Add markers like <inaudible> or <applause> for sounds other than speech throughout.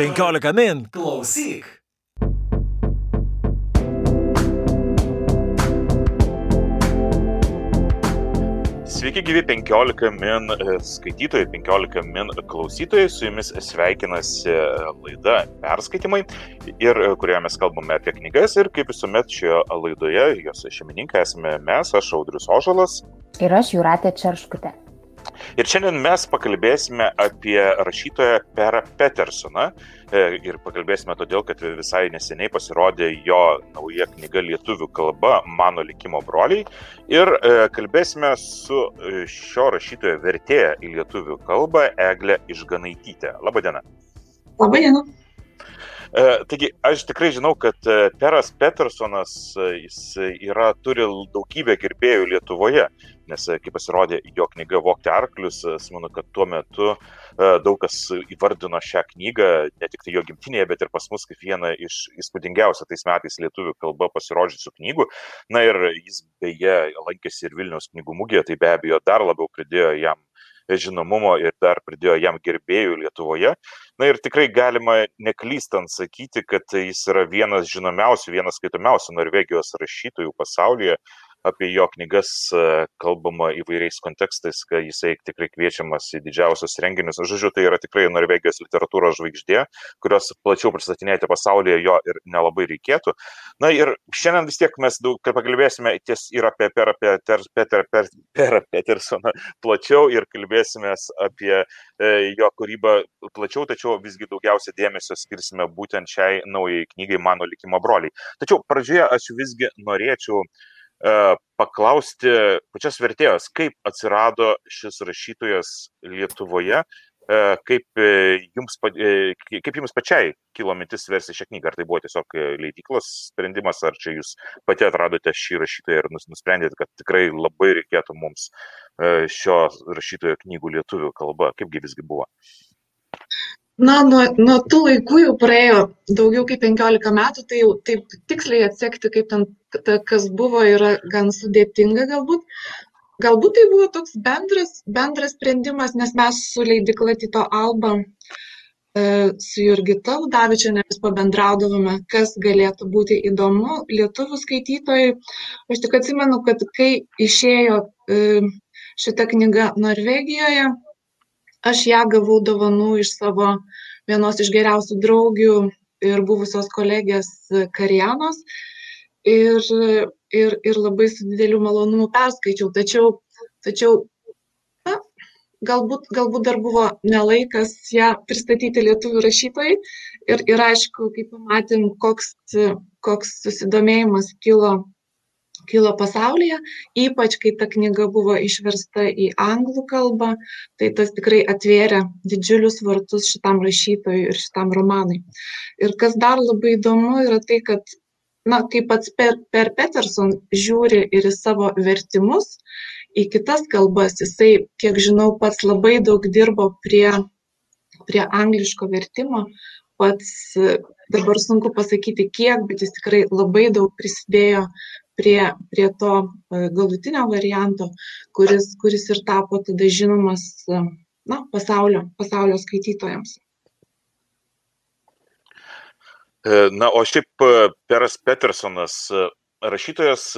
15 min. Klausyk. Sveiki gyvi 15 min e, skaitytojai, 15 min klausytojai, su jumis sveikinasi e, laida Perskaitimai, ir e, kurioje mes kalbame apie knygas ir kaip visuomet šioje laidoje jos šeimininkai esame mes, aš Audrius Ožalas. Ir aš Juratė Čerškutė. Ir šiandien mes pakalbėsime apie rašytoją Perą Petersoną. E, ir pakalbėsime todėl, kad visai neseniai pasirodė jo nauja knyga lietuvių kalba Mano likimo broliai. Ir e, kalbėsime su e, šio rašytojo vertėja į lietuvių kalbą Eglė Išganaitytė. Labadiena. Labadiena. Taigi, aš tikrai žinau, kad Peras Petersonas, jis yra, turi daugybę gerbėjų Lietuvoje nes e, kai pasirodė jo knyga Vokti arklius, aš e, manau, kad tuo metu e, daug kas įvardino šią knygą, ne tik tai jo gimtinėje, bet ir pas mus kaip vieną iš įspūdingiausių tais metais lietuvių kalba pasirodžiusių knygų. Na ir jis beje lankėsi ir Vilniaus knygų mugėje, tai be abejo dar labiau pridėjo jam žinomumo ir dar pridėjo jam gerbėjų Lietuvoje. Na ir tikrai galima neklystant sakyti, kad jis yra vienas žinomiausių, vienas skaitomiausių Norvegijos rašytojų pasaulyje apie jo knygas e, kalbama įvairiais kontekstais, kai jisai tikrai kviečiamas į didžiausius renginius. Žodžiu, tai yra tikrai Norvegijos literatūros žvaigždė, kurios plačiau pristatinėti pasaulyje jo ir nelabai reikėtų. Na ir šiandien vis tiek mes daug pakalbėsime ties ir apie Perą Peter, Peter, per, per Petersoną plačiau ir kalbėsime apie e, jo kūrybą plačiau, tačiau visgi daugiausia dėmesio skirsime būtent šiai naujai knygai Mano likimo broliai. Tačiau pradžioje aš visgi norėčiau uh, paklausti pačios vertėjos, kaip atsirado šis rašytojas Lietuvoje, e, kaip e, jums, kaip jums pačiai kilo mintis versti šią knygą, ar tai buvo tiesiog leidyklos sprendimas, ar čia jūs pati atradote šį rašytoją ir nusprendėte, kad tikrai labai reikėtų mums šio rašytojo knygų lietuvių kalba, kaipgi visgi buvo na nuo nuo tų laikų jau praėjo daugiau kaip penkiolika metų tai jau taip tiksliai atsekti kaip ten ta kas buvo yra gan sudėtinga galbūt galbūt tai buvo toks bendras bendras sprendimas nes mes su leidykla tyto alba e, su Jurgita Udavičiane vis pabendraudavome, kas galėtų būti įdomu lietuvių skaitytojai. Aš tik atsimenu, kad kai išėjo e, šita knyga Norvegijoje, aš ją gavau dovanų iš savo vienos iš geriausių draugių ir buvusios kolegės Karianos. Ir, ir, ir labai su dideliu malonumu perskaičiau. Tačiau, tačiau na, galbūt, galbūt dar buvo nelaikas ją pristatyti lietuvių rašytojai. Ir, ir aišku, kai pamatėm, koks, koks susidomėjimas kilo kilo pasaulyje, ypač kai ta knyga buvo išversta į anglų kalbą, tai tas tikrai atvėrė didžiulius vartus šitam rašytojui ir šitam romanui. Ir kas dar labai įdomu yra tai, kad, na, kaip pats per, per Peterson žiūri ir į savo vertimus, į kitas kalbas, jisai, kiek žinau, pats labai daug dirbo prie, prie angliško vertimo, pats dabar sunku pasakyti kiek, bet jis tikrai labai daug prisidėjo prie, prie to e, galutinio varianto, kuris, kuris ir tapo tada žinomas e, na, pasaulio, pasaulio skaitytojams. E, na, o šiaip Peras Petersonas, rašytojas,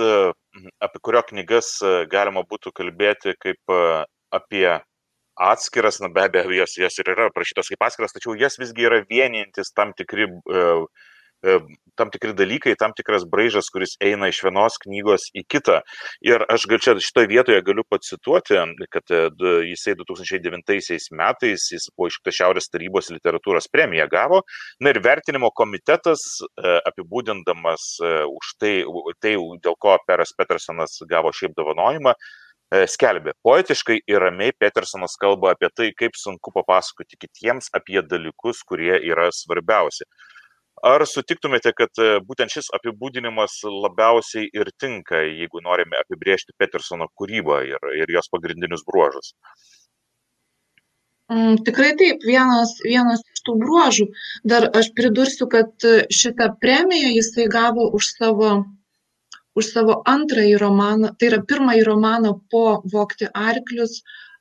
apie kurio knygas galima būtų kalbėti kaip apie atskiras, na be abejo, jos, jos ir yra aprašytos kaip atskiras, tačiau jas visgi yra vienijantis tam tikri uh, tam tikri dalykai, tam tikras braižas, kuris eina iš vienos knygos į kitą. Ir aš gal čia šitoje vietoje galiu pacituoti, kad e, jisai 2009 metais jis buvo iškta Šiaurės tarybos literatūros premiją gavo. Na ir vertinimo komitetas e, apibūdindamas už tai, tai dėl ko Peras Petersonas gavo šiaip dovanojimą, skelbė. Poetiškai ir ramiai Petersonas kalba apie tai, kaip sunku papasakoti kitiems apie dalykus, kurie yra svarbiausi. Ar sutiktumėte, kad e, būtent šis apibūdinimas labiausiai ir tinka, jeigu norime apibriežti Petersono kūrybą ir, ir jos pagrindinius bruožus? Mm, tikrai taip, vienas, vienas iš tų bruožų. Dar aš pridursiu, kad šitą premiją jisai gavo už savo, už savo antrąjį romaną, tai yra pirmąjį romaną po Vokti arklius,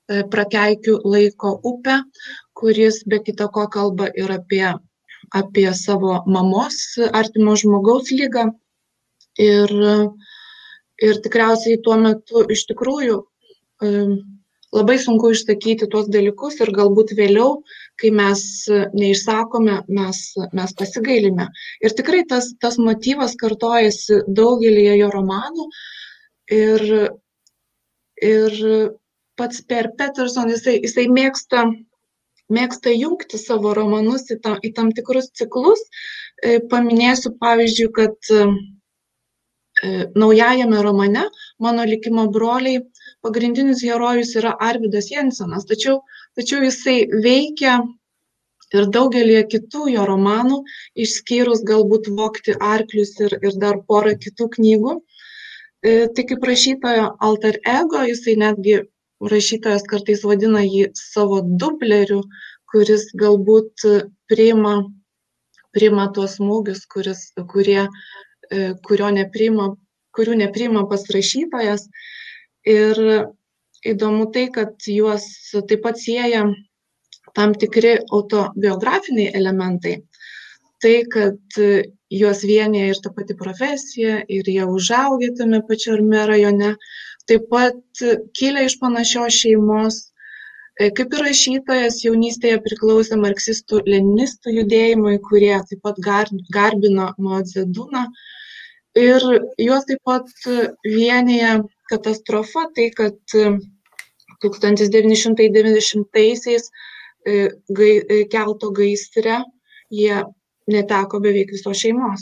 e, prakeikiu laiko upę, kuris be kita ko kalba ir apie apie savo mamos artimo žmogaus lygą. Ir, ir tikriausiai tuo metu iš tikrųjų labai sunku išsakyti tuos dalykus ir galbūt vėliau, kai mes neišsakome, mes, mes pasigailime. Ir tikrai tas, tas motyvas kartojasi daugelį jo romanų. Ir, ir pats Per Peterson, jisai, jisai mėgsta, mėgsta jungti savo romanus į, tam, į tam tikrus ciklus. E, paminėsiu pavyzdžiui, kad e, naujajame romane Mano likimo broliai pagrindinis herojus yra Arvidas Jensenas, tačiau, tačiau jisai veikia ir daugelį kitų jo romanų, išskyrus galbūt Vokti arklius ir, ir dar porą kitų knygų. E, tai kaip rašytojo alter ego, jisai netgi rašytojas kartais vadina jį savo dubleriu, kuris galbūt priima, priima tuos smūgius, kuris, kurie, e, kurio nepriima, kurių nepriima pas rašytojas. Ir įdomu tai, kad juos taip pat sieja tam tikri autobiografiniai elementai. Tai, kad juos vienyje ir ta pati profesija, ir jie užaugę tame pačiame rajone, taip pat kilę iš panašios šeimos, kaip ir rašytojas jaunystėje priklausė marksistų leninistų judėjimui, kurie taip pat garbino Mao Zedūną. Ir juos taip pat vienyje katastrofa tai, kad 1990-aisiais e, e, kelto gaisre jie neteko beveik visos šeimos.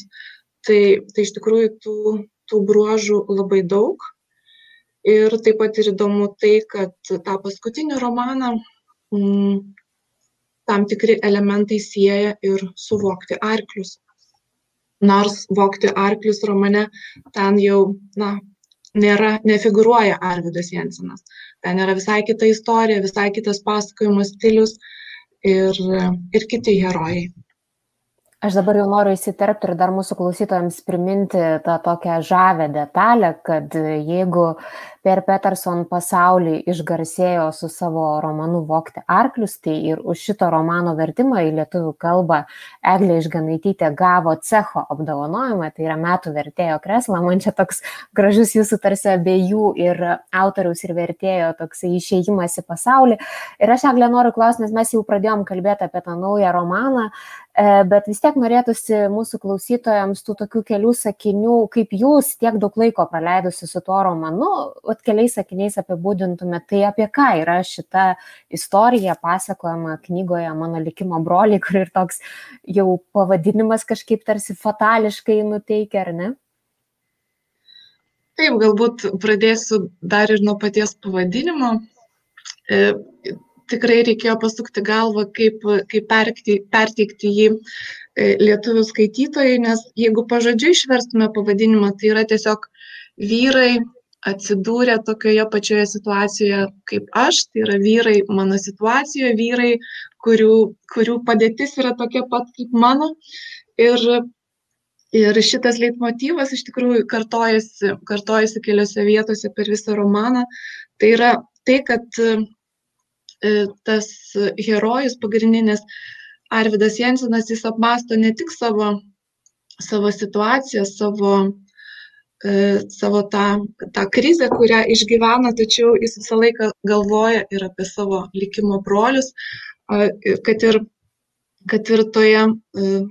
Tai, tai iš tikrųjų tų, tų bruožų labai daug. Ir taip pat ir įdomu tai, kad tą paskutinį romaną m, mm, tam tikri elementai sieja ir suvokti arklius. Nors vokti arklius romane ten jau, na, nėra, nefiguruoja Arvidas Jensenas. Ten yra visai kita istorija, visai kitas pasakojimo stilius ir, ir kiti herojai. Aš dabar jau noriu įsiterpti ir dar mūsų klausytojams priminti tą tokią žavę detalę, kad jeigu Per Peterson pasaulį išgarsėjo su savo romanu Vokti arklius, tai ir už šito romano vertimą į lietuvių kalbą Eglė Išganaitytė gavo cecho apdovanojimą, tai yra metų vertėjo kreslą. Man čia toks gražus jūsų tarsi abiejų ir autoriaus ir vertėjo toks išėjimas į pasaulį. Ir aš Eglė noriu klausti, nes mes jau pradėjom kalbėti apie tą naują romaną, e, bet vis tiek norėtųsi mūsų klausytojams tų tokių kelių sakinių, kaip jūs tiek daug laiko praleidusi su tuo romanu, vat keliais sakiniais apibūdintumėt, tai apie ką yra šita istorija pasakojama knygoje Mano likimo broliai, <laughs> kur ir toks jau pavadinimas kažkaip tarsi fatališkai nuteikia, ar ne? Taip, galbūt pradėsiu dar ir nuo paties pavadinimo. E, tikrai reikėjo pasukti galvą, kaip, kaip perkti, perteikti jį e, lietuvių skaitytojai, nes jeigu pažodžiui išverstume pavadinimą, tai yra tiesiog vyrai atsidūrė tokioje pačioje situacijoje kaip aš, tai yra vyrai mano situacijoje, vyrai, kurių, kurių padėtis yra tokia pat kaip mano. Ir, ir šitas leitmotyvas iš tikrųjų kartojasi, kartojasi keliose vietose per visą romaną. Tai yra tai, kad e, tas herojus pagrindinis Arvidas Jensenas, jis apmasto ne tik savo, savo situaciją, savo savo tą, tą krizę, kurią išgyvena, tačiau jis visą laiką galvoja ir apie savo likimo brolius, kad ir, kad ir toje, e,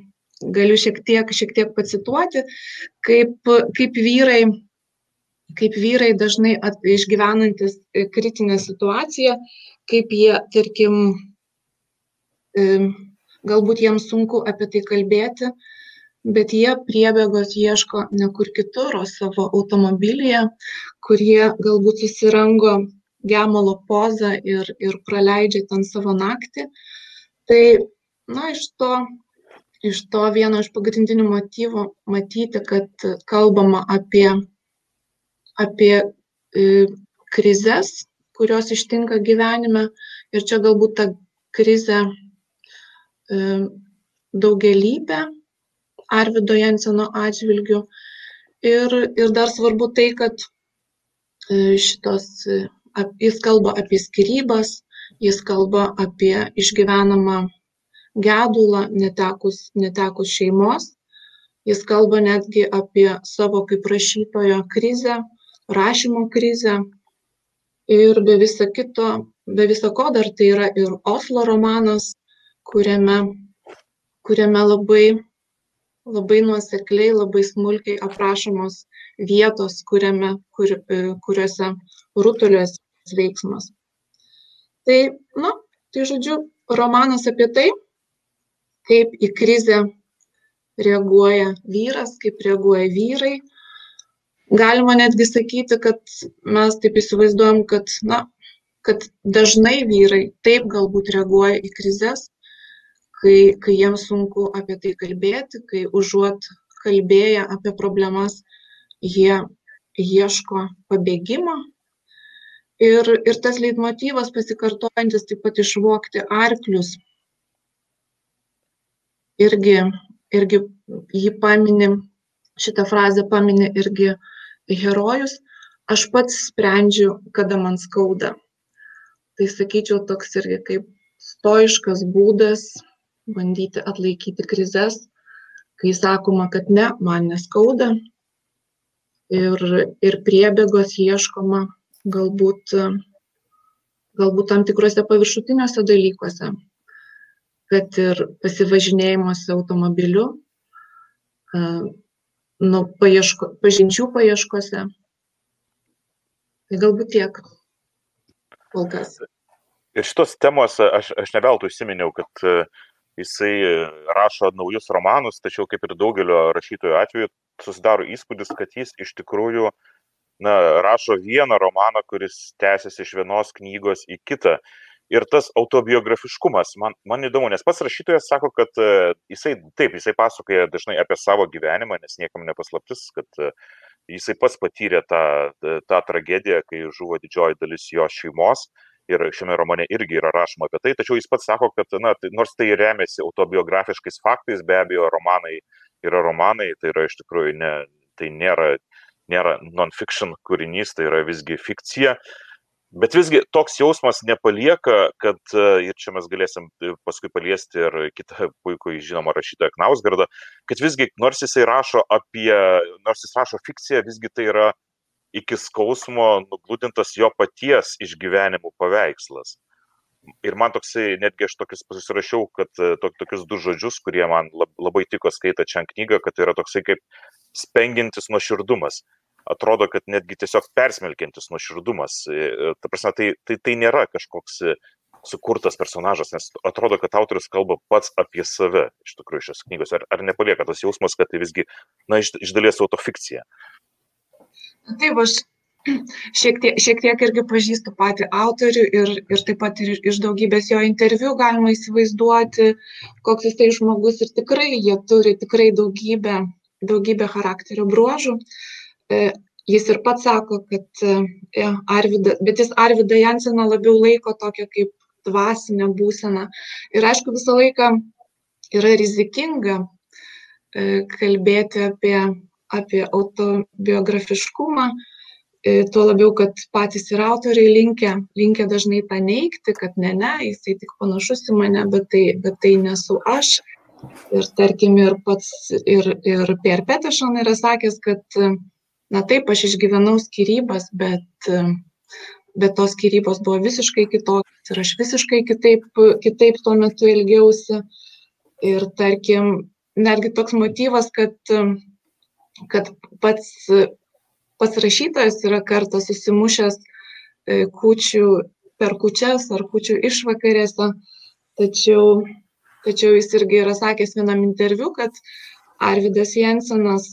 galiu šiek tiek, šiek tiek pacituoti, kaip, kaip vyrai kaip vyrai dažnai at, išgyvenantis kritinę situaciją, kaip jie, tarkim, e, galbūt jiems sunku apie tai kalbėti, bet jie priebėgos ieško ne kur kitur, o savo automobilyje, kurie galbūt susirango gemalo pozą ir, ir praleidžia ten savo naktį. Tai, na, iš to, iš to vieno iš pagrindinių motyvų matyti, kad kalbama apie, apie e, krizės, kurios ištinka gyvenime ir čia galbūt ta krizė e, daugelybė Arvido Jenseno atžvilgiu. Ir, ir dar svarbu tai, kad e, šitos, e, jis kalba apie skirybas, jis kalba apie išgyvenamą gedulą netekus, netekus šeimos. Jis kalba netgi apie savo kaip rašytojo krizę, rašymo krizę. Ir be viso kito, be viso ko dar tai yra ir Oslo romanas, kuriame, kuriame labai, labai nuosekliai, labai smulkiai aprašomos vietos, kuriame, kur, kuriuose rutuliuos veiksmas. Tai, na, tai žodžiu, romanas apie tai, kaip į krizę reaguoja vyras, kaip reaguoja vyrai. Galima netgi sakyti, kad mes taip įsivaizduojam, kad, na, kad dažnai vyrai taip galbūt reaguoja į krizės, kai, kai jiems sunku apie tai kalbėti, kai užuot kalbėję apie problemas, jie ieško pabėgimo. Ir, ir tas leitmotyvas pasikartojantis taip pat išvokti arklius irgi, irgi jį pamini, šitą frazę pamini irgi herojus, aš pats sprendžiu, kada man skauda. Tai sakyčiau, toks irgi kaip stoiškas būdas bandyti atlaikyti krizės, kai sakoma, kad ne, man neskauda. Ir, ir priebėgos ieškoma galbūt, galbūt tam tikrose paviršutiniuose dalykuose, kad ir pasivažinėjimuose automobiliu, nu, paieško, pažinčių paieškose. Tai galbūt tiek kol kas. Ir šitos temos aš, aš neveltui įsiminiau, kad jisai rašo naujus romanus, tačiau kaip ir daugelio rašytojų atveju susidaro įspūdis, kad jis iš tikrųjų na, rašo vieną romaną, kuris tęsiasi iš vienos knygos į kitą. Ir tas autobiografiškumas man man įdomu nes pats rašytojas sako kad e, jisai taip jisai pasakoja dažnai apie savo gyvenimą nes niekam ne paslaptis kad e, jisai pats patyrė tą tą tragediją kai žuvo didžioji dalis jo šeimos ir šiame romane irgi yra rašoma apie tai tačiau jis pats sako kad na tai nors tai remiasi autobiografiškais faktais be abejo romanai yra romanai tai yra iš tikrųjų ne tai nėra nėra non fiction kūrinys tai yra visgi fikcija. Bet visgi toks jausmas nepalieka kad ir čia mes galėsim paskui paliesti ir kitą puikųjį žinomą rašytoją knausgardą kad visgi nors jisai rašo apie nors jis rašo fikciją visgi tai yra iki skausmo nugludintas jo paties išgyvenimų paveikslas ir man toksai netgi aš tokius susirašiau kad e, to, tokius du žodžius kurie man labai tiko skaitant šią knygą kad tai yra toksai kaip spengiantis nuoširdumas atrodo kad netgi tiesiog persmelkiantis nuoširdumas. E, e, ta prasme, tai, tai, tai nėra kažkoks sukurtas personažas, nes atrodo, kad autorius kalba pats apie save iš tikrųjų šios knygos. Ar, ar nepalieka tas jausmas, kad tai visgi, na, iš, iš dalies autofikcija? Taip, aš šiek tiek, šiek tiek irgi pažįstu patį autorių ir, ir taip pat ir iš daugybės jo interviu galima įsivaizduoti, koks jis tai žmogus ir tikrai jie turi tikrai daugybę, daugybę charakterio bruožų. E, jis ir pats sako, kad e, Arvidą, bet jis Arvidą Janseną labiau laiko tokią kaip dvasinę būseną. Ir aišku, visą laiką yra rizikinga e, kalbėti apie, apie autobiografiškumą, tuo labiau, kad patys ir autoriai linkia, linkia dažnai tą neikti, kad ne, ne, jisai tik panašus į mane, bet tai, bet tai nesu aš. Ir tarkim, ir pats, ir, ir Per Petešon yra sakęs, kad na taip, aš išgyvenau skirybas, bet, bet tos skirybos buvo visiškai kitokios ir aš visiškai kitaip, kitaip tuo metu ilgiausi. Ir tarkim, netgi toks motyvas, kad, kad pats, pats rašytojas yra kartą susimušęs e, kučių per kučias ar kučių išvakarėse, tačiau, tačiau jis irgi yra sakęs vienam interviu, kad Arvidas Jensenas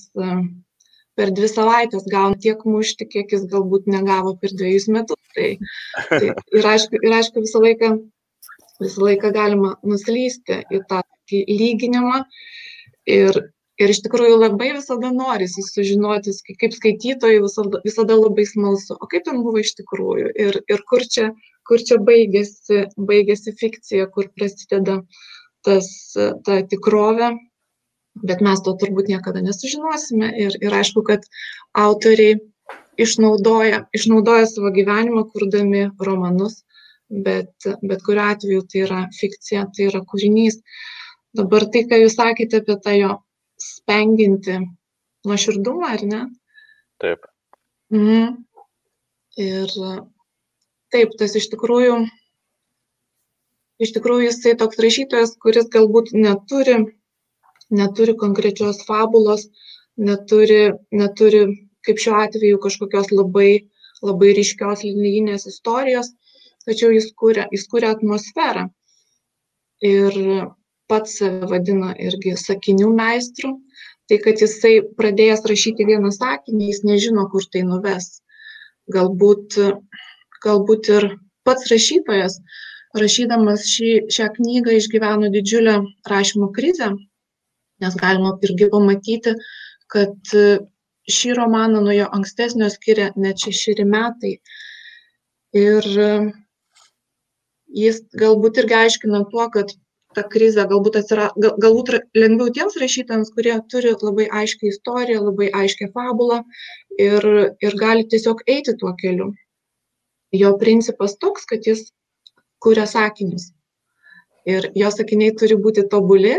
per dvi savaites gauna tiek mušti, kiek jis galbūt negavo per dviejus metus. Tai, tai ir, aišku, ir aišku, visą laiką, visą laiką galima nuslysti į tą lyginimą. Ir, ir iš tikrųjų labai visada norisi sužinoti, kaip skaitytojai visada, visada labai smalsu, o kaip ten buvo iš tikrųjų? Ir, ir kur čia, kur čia baigėsi, baigėsi fikcija, kur prasideda tas, ta tikrovė. Bet mes to turbūt niekada nesužinosime. Ir, ir aišku, kad autoriai išnaudoja, išnaudoja savo gyvenimą, kurdami romanus, bet bet kuriuo atveju tai yra fikcija, tai yra kūrinys. Dabar tai, ką jūs sakėte apie tą jo spenginti nuoširdumą, ar ne? Taip. Mhm. Ir taip, tas iš tikrųjų, iš tikrųjų jisai toks rašytojas, kuris galbūt neturi, neturi konkrečios fabulos, neturi, neturi, kaip šiuo atveju, kažkokios labai, labai ryškios linijinės istorijos, tačiau jis kūrė, jis kūrė atmosferą. Ir pats save vadina irgi sakinių meistru, tai kad jisai pradėjęs rašyti vieną sakinį, jis nežino, kur tai nuves. Galbūt, galbūt ir pats rašytojas, rašydamas šį, šią knygą, išgyveno didžiulę rašymo krizę, nes galima irgi pamatyti, kad šį romaną nuo jo ankstesnio skiria net šešeri metai. Ir jis galbūt irgi aiškina tuo, kad ta krizė galbūt atsira, gal, galbūt lengviau tiems rašytojams, kurie turi labai aiškę istoriją, labai aiškę fabulą ir, ir gali tiesiog eiti tuo keliu. Jo principas toks, kad jis kuria sakinius. Ir jo sakiniai turi būti tobuli,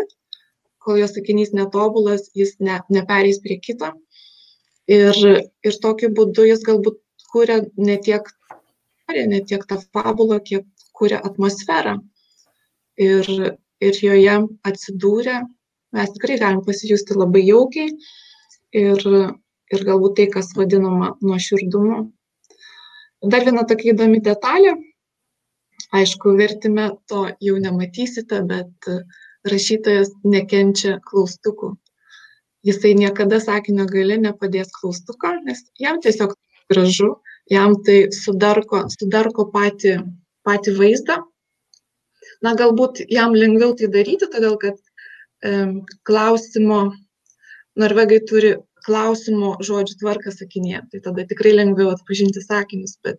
kol jo sakinys netobulas, jis ne, nepereis prie kito. Ir, ir tokiu būdu jis galbūt kuria ne tiek, ne tiek tą fabulą, kiek kuria atmosferą. Ir, ir joje atsidūrę mes tikrai galim pasijusti labai jaukiai ir, ir galbūt tai, kas vadinama nuoširdumu. Dar viena tokia įdomi detalė, aišku, vertime to jau nematysite, bet rašytojas nekenčia klaustukų. Jisai niekada sakinio gale nepadės klaustuko, nes jam tiesiog gražu, jam tai sudarko, sudarko patį, patį vaizdą na galbūt jam lengviau tai daryti, todėl kad e, klausimo, norvegai turi klausimo žodžių tvarką sakinėje, tai tada tikrai lengviau atpažinti sakinius, bet,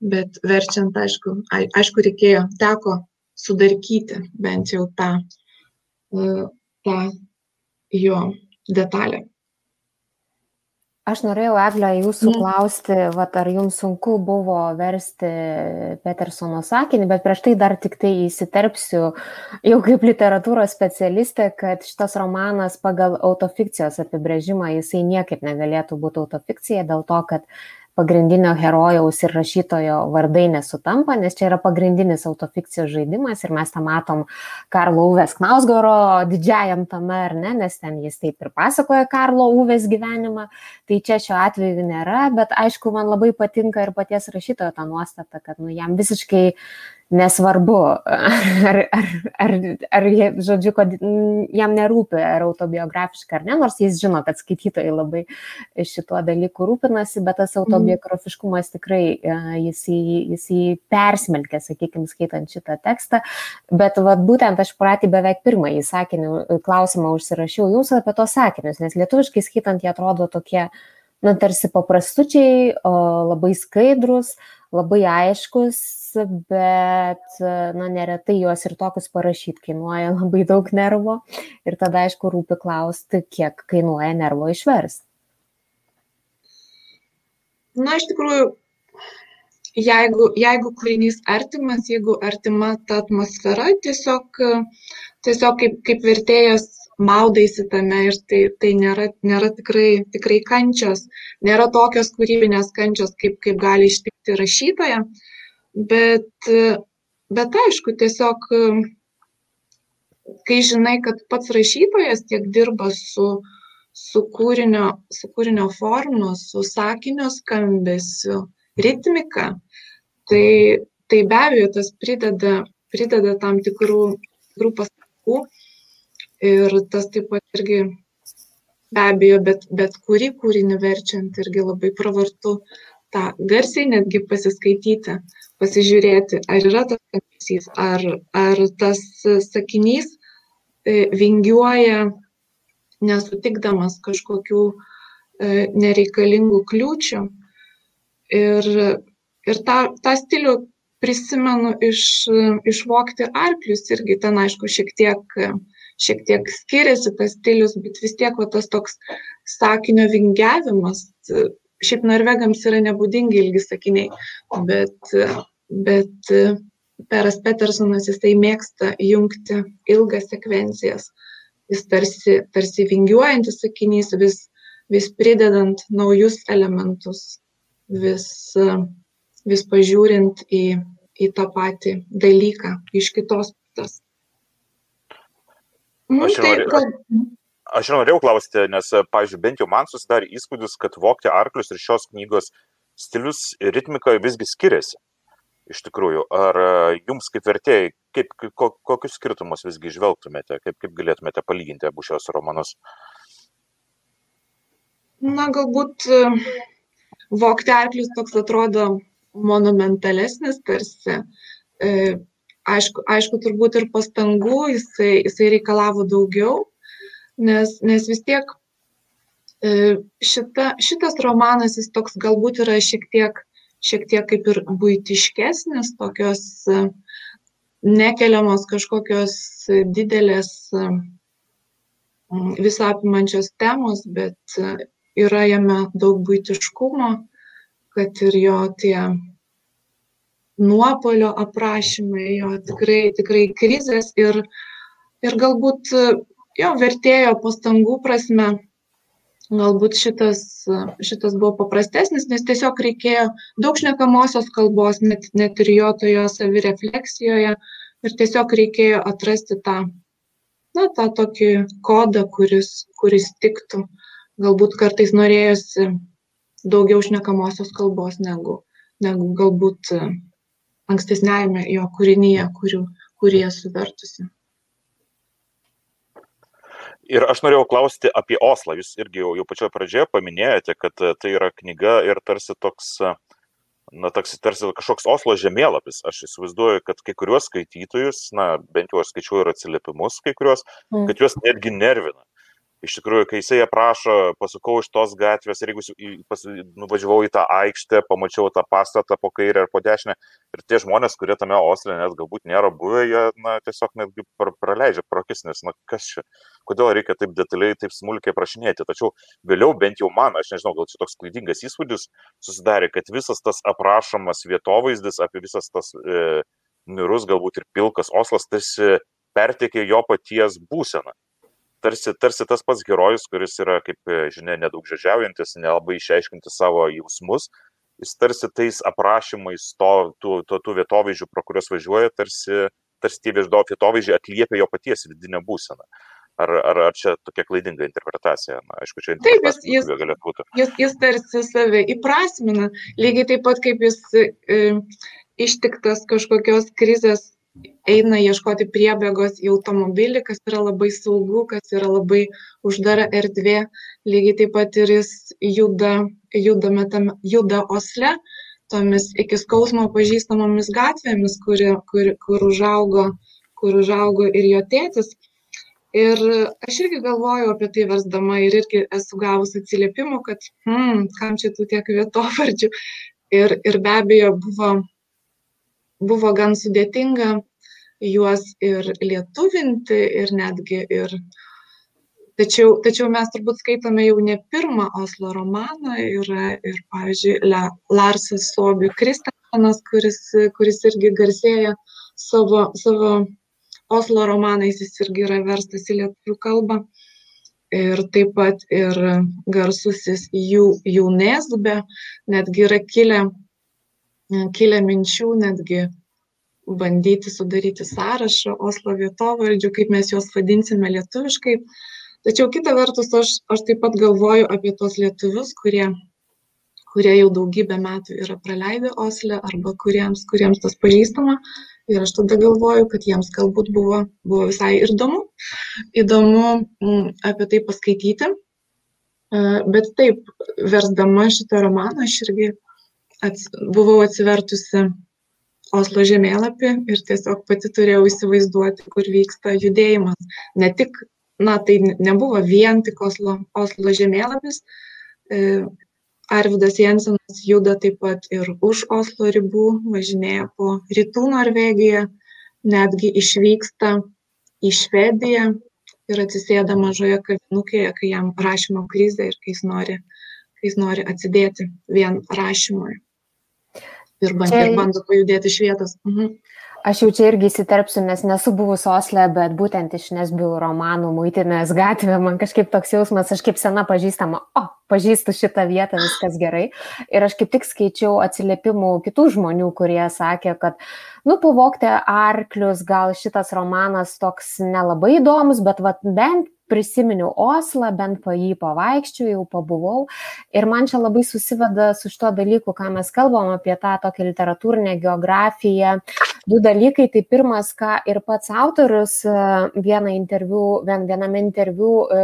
bet verčiant, aišku, aišku, reikėjo, teko sudarkyti bent jau tą, e, tą jo detalę. Aš norėjau, Eglė, jūsų mm. klausti, vat, ar jums sunku buvo versti Petersono sakinį, bet prieš tai dar tik tai įsiterpsiu, jau kaip literatūros specialistė, kad šitas romanas pagal autofikcijos apibrėžimą jisai niekaip negalėtų būti autofikcija dėl to, kad pagrindinio herojaus ir rašytojo vardai nesutampa, nes čia yra pagrindinis autofikcijos žaidimas ir mes tą matom Karlo Uvės Knausgoro didžiajam tame, ar ne, nes ten jis taip ir pasakoja Karlo Uvės gyvenimą, tai čia šiuo atveju nėra, bet aišku, man labai patinka ir paties rašytojo ta nuostata, kad nu, jam visiškai nesvarbu, <laughs> ar, ar, ar, ar žodžiu, kad jam nerūpi, ar autobiografiška ar ne, nors jis žino, kad skaitytojai labai šituo dalyku rūpinasi, bet tas mhm. autobiografiškumas tikrai jis į, jis į persmelkė, sakykime, skaitant šitą tekstą. Bet vat, būtent aš pratį beveik pirmąjį sakinį e, klausimą užsirašiau jums apie tos sakinius, nes lietuviškai skaitant jie atrodo tokie, na, tarsi paprastučiai, labai skaidrus, labai aiškus, bet na, neretai juos ir tokius parašyti kainuoja <laughs> labai daug nervo ir tada aišku rūpi klausti, kiek kainuoja nervo išversti. Na, iš tikrųjų, jeigu, jeigu kūrinys artimas, jeigu artima ta atmosfera, tiesiog, tiesiog kaip, kaip vertėjas maudaisi tame ir tai, tai nėra, nėra tikrai, tikrai kančios, nėra tokios kūrybinės kančios, kaip, kaip gali ištikti rašytoją. Uh, bet, bet aišku, tiesiog, kai žinai, kad pats rašytojas tiek dirba su, su, kūrinio, su kūrinio formu, su sakinio skambesiu, ritmika, tai, tai be abejo tas prideda, prideda tam tikrų, tikrų pasakų ir tas taip pat irgi be abejo, bet, bet kurį kūrinį verčiant irgi labai pravartu tą garsiai netgi pasiskaityti, pasižiūrėti, ar yra tas skambesys, ar, ar tas sakinys e, vingiuoja nesutikdamas kažkokių e, nereikalingų kliūčių. Ir, ir tą, tą stilių prisimenu iš, išvokti arklius irgi ten, aišku, šiek tiek, šiek tiek skiriasi tas stilius, bet vis tiek va, tas toks sakinio vingiavimas, šiaip norvegams yra nebūdingi ilgi sakiniai, bet bet Peras Petersonas jisai mėgsta jungti ilgas sekvencijas. Jis tarsi, tarsi vingiuojantis sakinys, vis, vis pridedant naujus elementus, vis, vis pažiūrint į, į tą patį dalyką iš kitos pusės. Nu, aš, tai, gal... aš norėjau klausti, nes, pavyzdžiui, bent jau man susidarė įspūdis, kad Vokti arklius ir šios knygos stilius ir ritmika visgi skiriasi iš tikrųjų. Ar e, jums kaip vertėjai, kaip, ko, kokius skirtumus visgi žvelgtumėte, kaip, kaip galėtumėte palyginti abu šios romanus? Na, galbūt e, Vokti arklius toks atrodo monumentalesnis tarsi. E, aišku, aišku, turbūt ir pastangų jisai, jisai reikalavo daugiau, nes, nes vis tiek šita, šitas romanas jis toks galbūt yra šiek tiek šiek tiek kaip ir buitiškesnis, tokios e, nekeliamos kažkokios didelės e, visą apimančios temos, bet e, yra jame daug buitiškumo, kad ir jo tie nuopolio aprašymai, jo tikrai, tikrai krizės ir, ir galbūt jo vertėjo pastangų prasme galbūt šitas šitas buvo paprastesnis nes tiesiog reikėjo daug šnekamosios kalbos net net ir jo toje savirefleksijoje ir tiesiog reikėjo atrasti tą na tą tokį kodą kuris kuris tiktų. Galbūt kartais norėjosi daugiau šnekamosios kalbos negu negu galbūt ankstesniajame jo kūrinyje kurių kurį esu vertusi Ir aš norėjau klausti apie Oslą. Jūs irgi jau, jau pačioje pradžioje paminėjote, kad e, tai yra knyga ir tarsi toks, e, na, tarsi, tarsi kažkoks Oslo žemėlapis. Aš įsivaizduoju, kad kai kuriuos skaitytojus, na, bent jau aš skaičiuoju ir atsiliepimus kai kuriuos, mm. kad juos netgi nervina iš tikrųjų, kai jisai aprašo, pasukau iš tos gatvės ir jeigu pas, nuvažiavau į tą aikštę, pamačiau tą pastatą po kairę ar po dešinę ir tie žmonės, kurie tame Osle net galbūt nėra buvę, jie na, tiesiog netgi praleidžia prokis, nes, na, kas čia, kodėl reikia taip detaliai, taip smulkiai prašinėti. Tačiau vėliau bent jau man, aš nežinau, gal čia toks klaidingas įspūdis susidarė, kad visas tas aprašomas vietovaizdis apie visas tas e, mirus, galbūt ir pilkas Oslas, tarsi pertekė jo paties būseną tarsi, tarsi tas pats herojus, kuris yra, kaip e, žinia, nedaug žažiaujantis, nelabai išaiškinti savo jausmus, jis tarsi tais aprašymais to, tų, tų, tų vietovaizdžių, pro kuriuos važiuoja, tarsi, tarsi tie vietovaizdžiai atliepia jo paties vidinę būseną. Ar, ar, ar čia tokia klaidinga interpretacija? Na, aišku, čia taip, jis, jis. Jis, jis tarsi save įprasmina, lygiai taip pat kaip jis e, ištiktas kažkokios krizės eina ieškoti priebėgos į automobilį, kas yra labai saugu, kas yra labai uždara erdvė. Lygiai taip pat ir jis juda, juda, metam, juda osle, tomis iki skausmo pažįstamomis gatvėmis, kur, kur, kur, užaugo, kur užaugo ir jo tėtis. Ir aš irgi galvoju apie tai versdama ir irgi esu gavus atsiliepimų, kad, hmm, kam čia tų tiek vietovardžių. Ir, ir be abejo buvo buvo gan sudėtinga juos ir lietuvinti ir netgi ir. Tačiau, tačiau mes turbūt skaitome jau ne pirmą Oslo romaną, yra ir, pavyzdžiui, Larsas Sobi Kristensenas, kuris, kuris irgi garsėja savo, savo Oslo romanais, jis irgi yra verstas į lietuvių kalbą. Ir taip pat ir garsusis jų jaunėsbė, netgi yra kilę kilę minčių netgi bandyti sudaryti sąrašą Oslo vietovardžių, kaip mes juos vadinsime lietuviškai. Tačiau kita vertus, aš, aš taip pat galvoju apie tos lietuvius, kurie, kurie jau daugybę metų yra praleidę Osle arba kuriems, kuriems tas pažįstama. Ir aš tada galvoju, kad jiems galbūt buvo, buvo visai ir įdomu, įdomu m, mm, apie tai paskaityti. Bet taip, versdama šitą romaną, aš irgi ats, buvau atsivertusi Oslo žemėlapį ir tiesiog pati turėjau įsivaizduoti, kur vyksta judėjimas. Ne tik, na, tai nebuvo vien tik Oslo, Oslo žemėlapis. E, Arvidas Jensenas juda taip pat ir už Oslo ribų, važinėja po rytų Norvegiją, netgi išvyksta į Švediją ir atsisėda mažoje kavinukėje, kai jam rašymo krizė ir kai jis nori, kai jis nori atsidėti vien rašymui ir, band, Čia... ir bando pajudėti iš vietos. Mhm. Aš jau čia irgi įsiterpsiu, nes nesu buvus Osle, bet būtent iš Nesbių romanų Muitinės gatvė man kažkaip toks jausmas, aš kaip sena pažįstama, o, pažįstu šitą vietą, viskas gerai. Ir aš kaip tik skaičiau atsiliepimų kitų žmonių, kurie sakė, kad, nu, pavokti arklius, gal šitas romanas toks nelabai įdomus, bet vat, bent prisiminiau Oslą, bent po jį pavaikščiojau, pabuvau. Ir man čia labai susiveda su šito dalyku, ką mes kalbam apie tą tokią literatūrinę geografiją. Du dalykai. Tai pirmas, ką ir pats autorius e, vieną interviu, vien, viename interviu, e,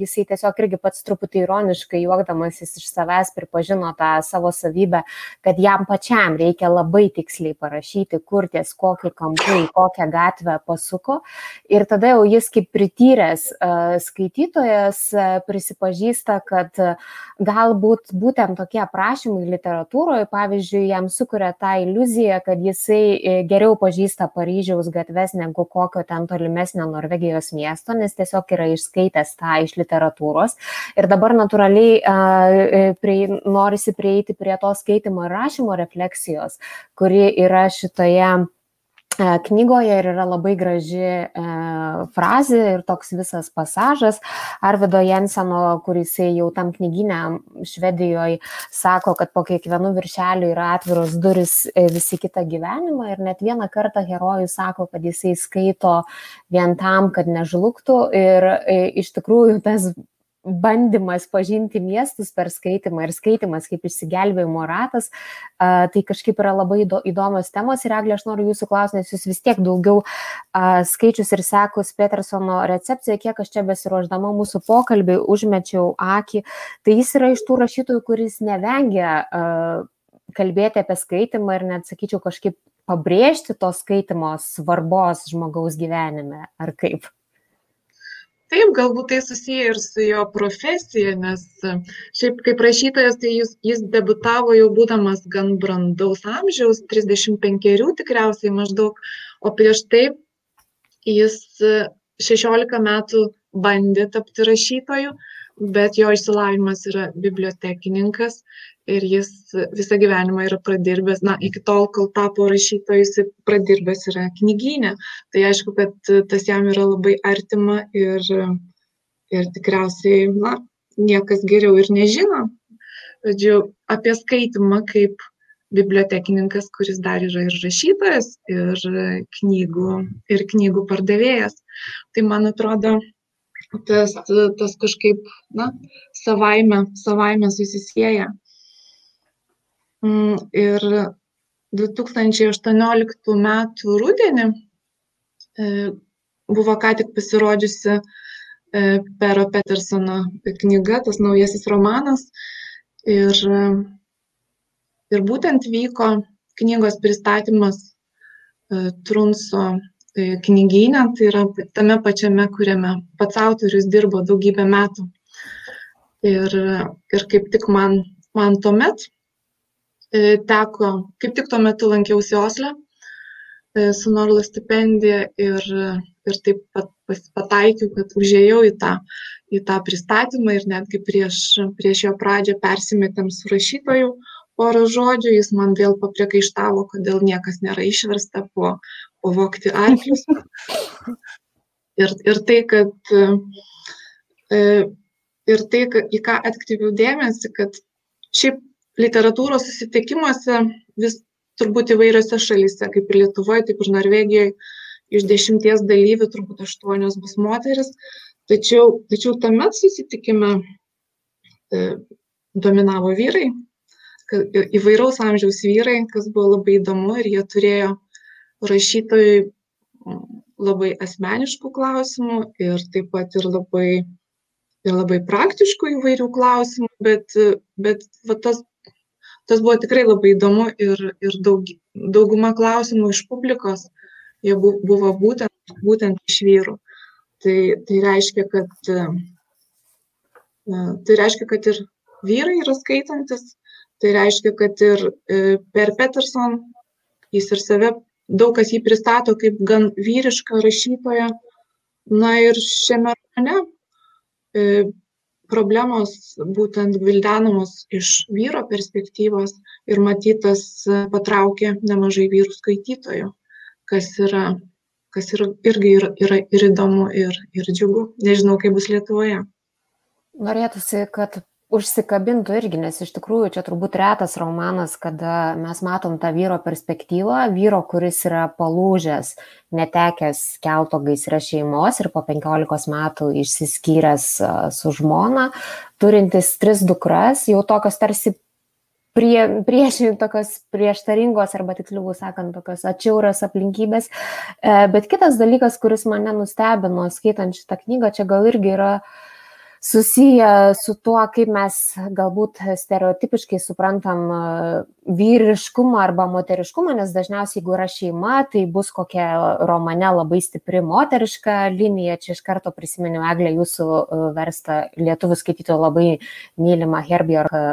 jisai tiesiog irgi pats truputį ironiškai juokdamasis iš savęs pripažino tą savo savybę, kad jam pačiam reikia labai tiksliai parašyti, kur ties kokį kampų, į kokią gatvę pasuko. Ir tada jau jis kaip prityręs uh, skaitytojas e, prisipažįsta, kad e, galbūt būtent tokie aprašymai literatūroje, pavyzdžiui, jam sukuria tą iliuziją, kad jisai e, geriau pažįsta Paryžiaus gatves negu kokio ten tolimesnio Norvegijos miesto, nes tiesiog yra išskaitęs tą iš literatūros. Ir dabar natūraliai prie, norisi prieiti prie to skaitimo ir rašymo refleksijos, kuri yra šitoje E, knygoje ir yra labai graži e, frazė ir toks visas pasažas Arvido Jenseno, kuris jau tam knyginę Švedijoje sako, kad po kiekvienu viršeliu yra atviros duris e, visi kitą gyvenimą ir net vieną kartą herojus sako, kad jisai skaito vien tam, kad nežlugtų ir e, iš tikrųjų tas bandymas pažinti miestus per skaitimą ir skaitimas kaip išsigelbėjimo ratas, tai kažkaip yra labai įdomios temos. Ir Eglė, aš noriu jūsų klausti, nes jūs vis tiek daugiau skaičius ir sekus Petersono recepciją, kiek aš čia besiruoždama mūsų pokalbį užmečiau akį, tai jis yra iš tų rašytojų, kuris nevengia kalbėti apie skaitimą ir net, sakyčiau, kažkaip pabrėžti to skaitimo svarbos žmogaus gyvenime, ar kaip? Taip galbūt tai susiję ir su jo profesija nes šiaip kaip rašytojas tai jis jis debiutavo jau būdamas gan brandaus amžiaus trisdešim penkerių tikriausiai maždaug o prieš tai jis šešiolika metų bandė tapti rašytoju bet jo išsilavinimas yra bibliotekininkas ir jis visą gyvenimą yra pradirbęs, na, iki tol, kol tapo rašytoju, jis pradirbęs yra knyginė. Tai aišku, kad tas jam yra labai artima ir, ir tikriausiai, na, niekas geriau ir nežino. Žodžiu, apie skaitimą kaip bibliotekininkas, kuris dar yra ir rašytojas, ir knygų, ir knygų pardavėjas. Tai man atrodo, tas, tas kažkaip, na, savaime, savaime susisieja. Mm, ir 2018 metų rudenį e, buvo ką tik pasirodžiusi e, Pero Petersono knyga, tas naujasis romanas. Ir, ir būtent vyko knygos pristatymas e, Trunso knygyne, tai yra tame pačiame, kuriame pats autorius dirbo daugybę metų. Ir, ir kaip tik man, man tuomet e, teko, kaip tik tuo metu lankiausi Osle e, su Norlo stipendija ir, ir taip pat pataikiau, kad užėjau į tą, į tą pristatymą ir netgi prieš, prieš jo pradžią persimetėm su rašytoju porą žodžių, jis man vėl papriekaištavo, kodėl niekas nėra išversta po, pavogti arklius. Ir, ir tai, kad e, ir tai, į ką atkreipiau dėmesį, kad šiaip literatūros susitikimuose vis turbūt įvairiose šalyse, kaip ir Lietuvoje, taip ir Norvegijoje, iš dešimties dalyvių turbūt aštuonios bus moteris, tačiau, tačiau tame susitikime e, dominavo vyrai, įvairaus amžiaus vyrai, kas buvo labai įdomu ir jie turėjo rašytojui labai asmeniškų klausimų ir taip pat ir labai, ir labai praktiškų įvairių klausimų, bet, bet va, tas, tas buvo tikrai labai įdomu ir, ir daug, dauguma klausimų iš publikos jie buvo būtent, būtent iš vyrų. Tai, tai, reiškia, kad, tai reiškia, kad ir vyrai yra skaitantis, tai reiškia, kad ir e, per Peterson jis ir save daug kas jį pristato kaip gan vyrišką rašytoją. Na ir šiame romane e, problemos būtent gvildenamos iš vyro perspektyvos ir matytas e, patraukė nemažai vyrų skaitytojų, kas yra, kas yra, irgi yra, yra ir įdomu, ir, ir džiugu. Nežinau, kaip bus Lietuvoje. Norėtųsi, kad užsikabintų irgi, nes iš tikrųjų čia turbūt retas romanas, kada mes matom tą vyro perspektyvą, vyro, kuris yra palūžęs, netekęs kelto gaisre šeimos ir po 15 metų išsiskyręs su žmona, turintis tris dukras, jau tokios tarsi prie, prieš, tokios prieštaringos arba tiksliau sakant, tokios atšiaurios aplinkybės. E, bet kitas dalykas, kuris mane nustebino skaitant šitą knygą, čia gal irgi yra uh, susiję su tuo, kaip mes galbūt stereotipiškai suprantam e, vyriškumą arba moteriškumą, nes dažniausiai jeigu yra šeima, tai bus kokia romane labai stipri moteriška linija. Čia iš karto prisiminiau Eglę jūsų e, verstą lietuvių skaitytojų labai mylimą Herbjork e,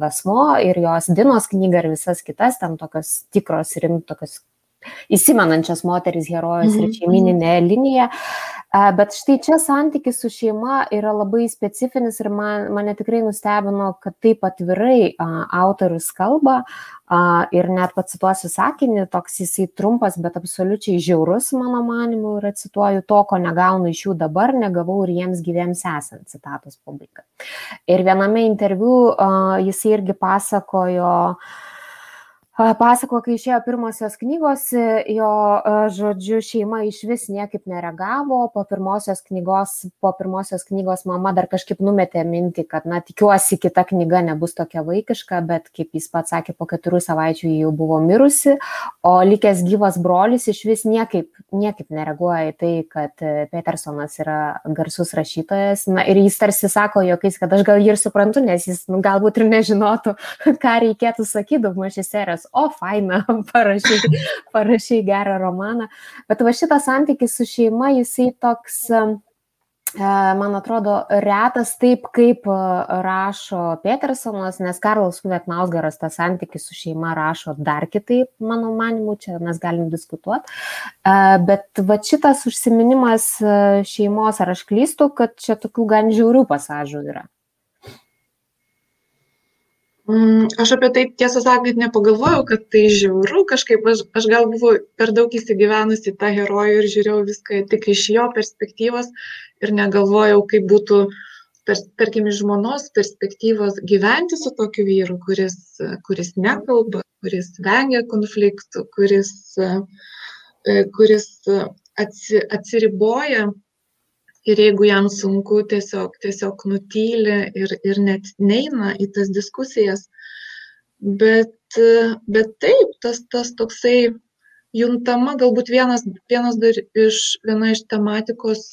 Vasmo ir jos Dinos knygą ir visas kitas, ten tokios tikros rimtokios įsimenančias moteris herojus ir mhm, šeimininė mhm. linija. Bet štai čia santykis su šeima yra labai specifinis ir man, mane tikrai nustebino, kad taip atvirai a, autorius kalba a, ir net pacituosiu sakinį, toks jisai trumpas, bet absoliučiai žiaurus, mano manimu, ir cituoju to, ko negaunu iš jų dabar, negavau ir jiems gyviems esant, citatos pabaiga. Ir viename interviu a, jisai irgi pasakojo, a, Pasako, kai išėjo pirmosios knygos, jo, žodžiu, šeima iš vis niekaip nereagavo, po pirmosios knygos, po pirmosios knygos mama dar kažkaip numetė mintį, kad, na, tikiuosi, kita knyga nebus tokia vaikiška, bet, kaip jis pats sakė, po keturių savaičių jau buvo mirusi, o likęs gyvas brolis iš vis niekaip, niekaip nereaguoja į tai, kad Petersonas yra garsus rašytojas. Na, ir jis tarsi sako jokais, kad aš gal jį ir suprantu, nes jis nu, galbūt ir nežinotų, <laughs> ką reikėtų sakyti daug mažės serijos geras, o faina, <laughs> parašai, parašai gerą romaną. Bet va šitas santykis su šeima, jisai toks, man atrodo, retas taip, kaip rašo Petersonas, nes Karlas Kuvetnausgaras tą santykį su šeima rašo dar kitaip, mano manimu, čia mes galim diskutuoti. Bet va šitas užsiminimas šeimos, ar aš klystu, kad čia tokių gan žiaurių pasažų yra. Aš apie tai tiesą sakant nepagalvojau, kad tai žiauru, kažkaip aš, aš gal buvau per daug įsigyvenusi tą herojų ir žiūrėjau viską tik iš jo perspektyvos ir negalvojau, kaip būtų, per, tarkim, iš žmonos perspektyvos gyventi su tokiu vyru, kuris, kuris nekalba, kuris vengia konfliktų, kuris, kuris atsi, atsiriboja ir jeigu jam sunku tiesiog tiesiog nutyli ir ir net neina į tas diskusijas. Bet bet taip tas tas toksai juntama galbūt vienas vienas dar iš viena iš tematikos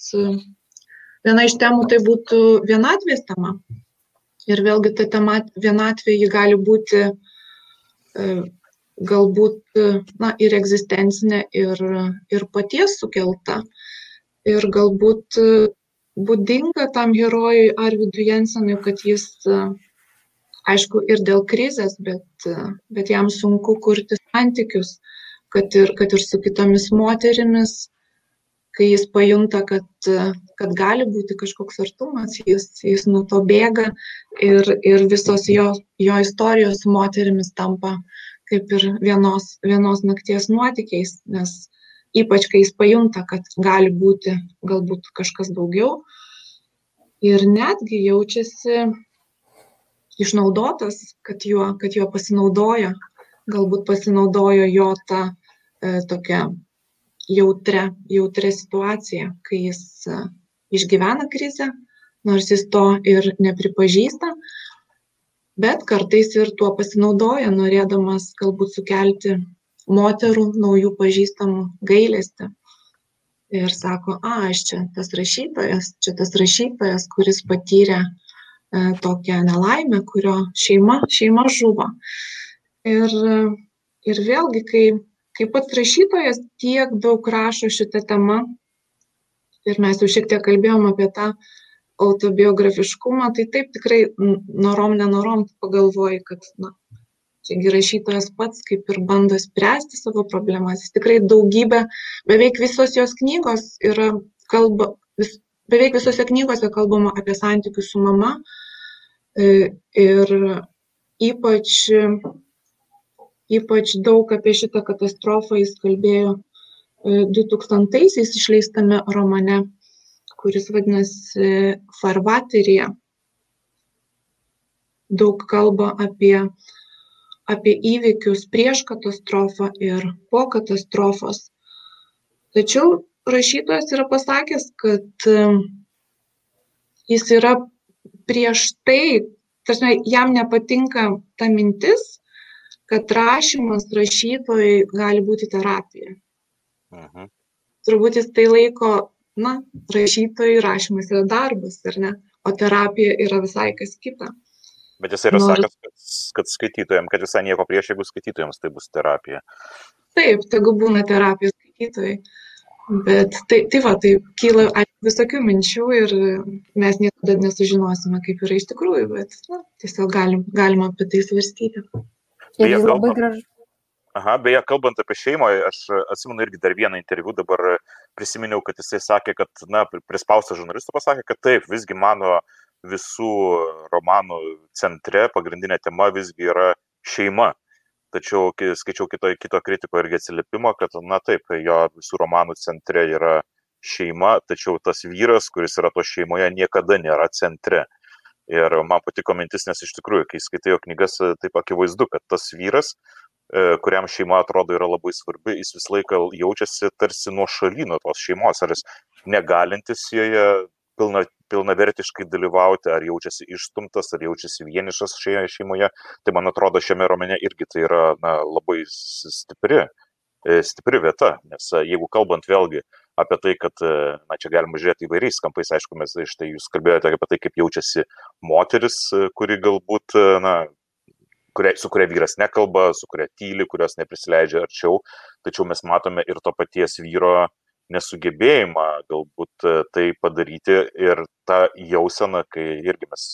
viena iš temų tai būtų vienatvės tema. Ir vėlgi ta tema vienatvė ji gali būti e, galbūt na ir egzistencinė ir ir paties sukelta ir galbūt e, būdinga tam herojui Arvidui Jensenui, kad jis, e, aišku, ir dėl krizės, bet, e, bet jam sunku kurti santykius, kad ir, kad ir su kitomis moterimis, kai jis pajunta, kad, kad gali būti kažkoks artumas, jis, jis nuo to bėga ir, ir visos jo, jo istorijos su moterimis tampa kaip ir vienos, vienos nakties nuotykiais, nes ypač kai jis pajunta, kad gali būti galbūt kažkas daugiau. Ir netgi jaučiasi išnaudotas, kad juo, kad juo pasinaudojo, galbūt pasinaudojo jo tą e, tokią jautrę, jautrę situaciją, kai jis e, išgyvena krizę, nors jis to ir nepripažįsta, bet kartais ir tuo pasinaudoja, norėdamas galbūt sukelti moterų naujų pažįstamų gailestį. Ir sako, a, aš čia tas rašytojas, čia tas rašytojas, kuris patyrė e, tokią nelaimę, kurio šeima, šeima žuvo. Ir, ir vėlgi, kai, kai pats rašytojas tiek daug rašo šitą temą, ir mes jau šiek tiek kalbėjom apie tą autobiografiškumą, tai taip tikrai norom, nenorom pagalvoji, kad na, Čiagi rašytojas pats kaip ir bando spręsti savo problemas. Jis tikrai daugybę, beveik visos jos knygos yra kalba, vis, beveik visose knygose kalbama apie santykius su mama. E, ir ypač, ypač daug apie šitą katastrofą jis kalbėjo 2000-aisiais išleistame romane, kuris vadinasi Farvaterija. Daug kalba apie, apie įvykius prieš katastrofą ir po katastrofos. Tačiau rašytojas yra pasakęs, kad jis yra prieš tai, tarsi jam nepatinka ta mintis, kad rašymas rašytojai gali būti terapija. Mhm. Turbūt jis tai laiko, na, rašytojai rašymas yra darbas, ar ne, o terapija yra visai kas kita. Bet jis yra Nors... sakęs, kad, kad skaitytojams, kad visai nieko prieš, jeigu skaitytojams tai bus terapija. Taip, tegu būna terapija skaitytojai. Bet tai, tai va, tai kyla visokių minčių ir mes niekada nesužinosime, kaip yra iš tikrųjų, bet na, tiesiog galim, galima apie tai svarstyti. Ir labai gražu. Aha, beje, kalbant apie šeimą, aš atsimenu irgi dar vieną interviu, dabar prisiminiau, kad jisai sakė, kad, na, prispaustas žurnalistų pasakė, kad taip, visgi mano visų romanų centre pagrindinė tema visgi yra šeima. Tačiau kai skaičiau kito kito kritiko irgi atsiliepimą kad na taip jo visų romanų centre yra šeima tačiau tas vyras kuris yra tos šeimoje niekada nėra centre. Ir man patiko mintis nes iš tikrųjų kai skaitai jo knygas taip akivaizdu kad tas vyras e, kuriam šeima atrodo yra labai svarbi, jis visą laiką jaučiasi tarsi nuo šaly nuo tos šeimos, ar jis negalintis joje pilna, pilnavertiškai dalyvauti, ar jaučiasi išstumtas, ar jaučiasi vienišas šioje šeimoje. Tai man atrodo, šiame romane irgi tai yra na, labai stipri, e, stipri vieta, nes e, jeigu kalbant vėlgi apie tai, kad, e, na, čia galima žiūrėti įvairiais kampais, aišku, mes štai jūs kalbėjote apie tai, kaip jaučiasi moteris, kuri galbūt, na, kuria, su kuria vyras nekalba, su kuria tyli, kurios neprisileidžia arčiau, tačiau mes matome ir to paties vyro nesugebėjimą galbūt e, tai padaryti ir tą jauseną, kai irgi mes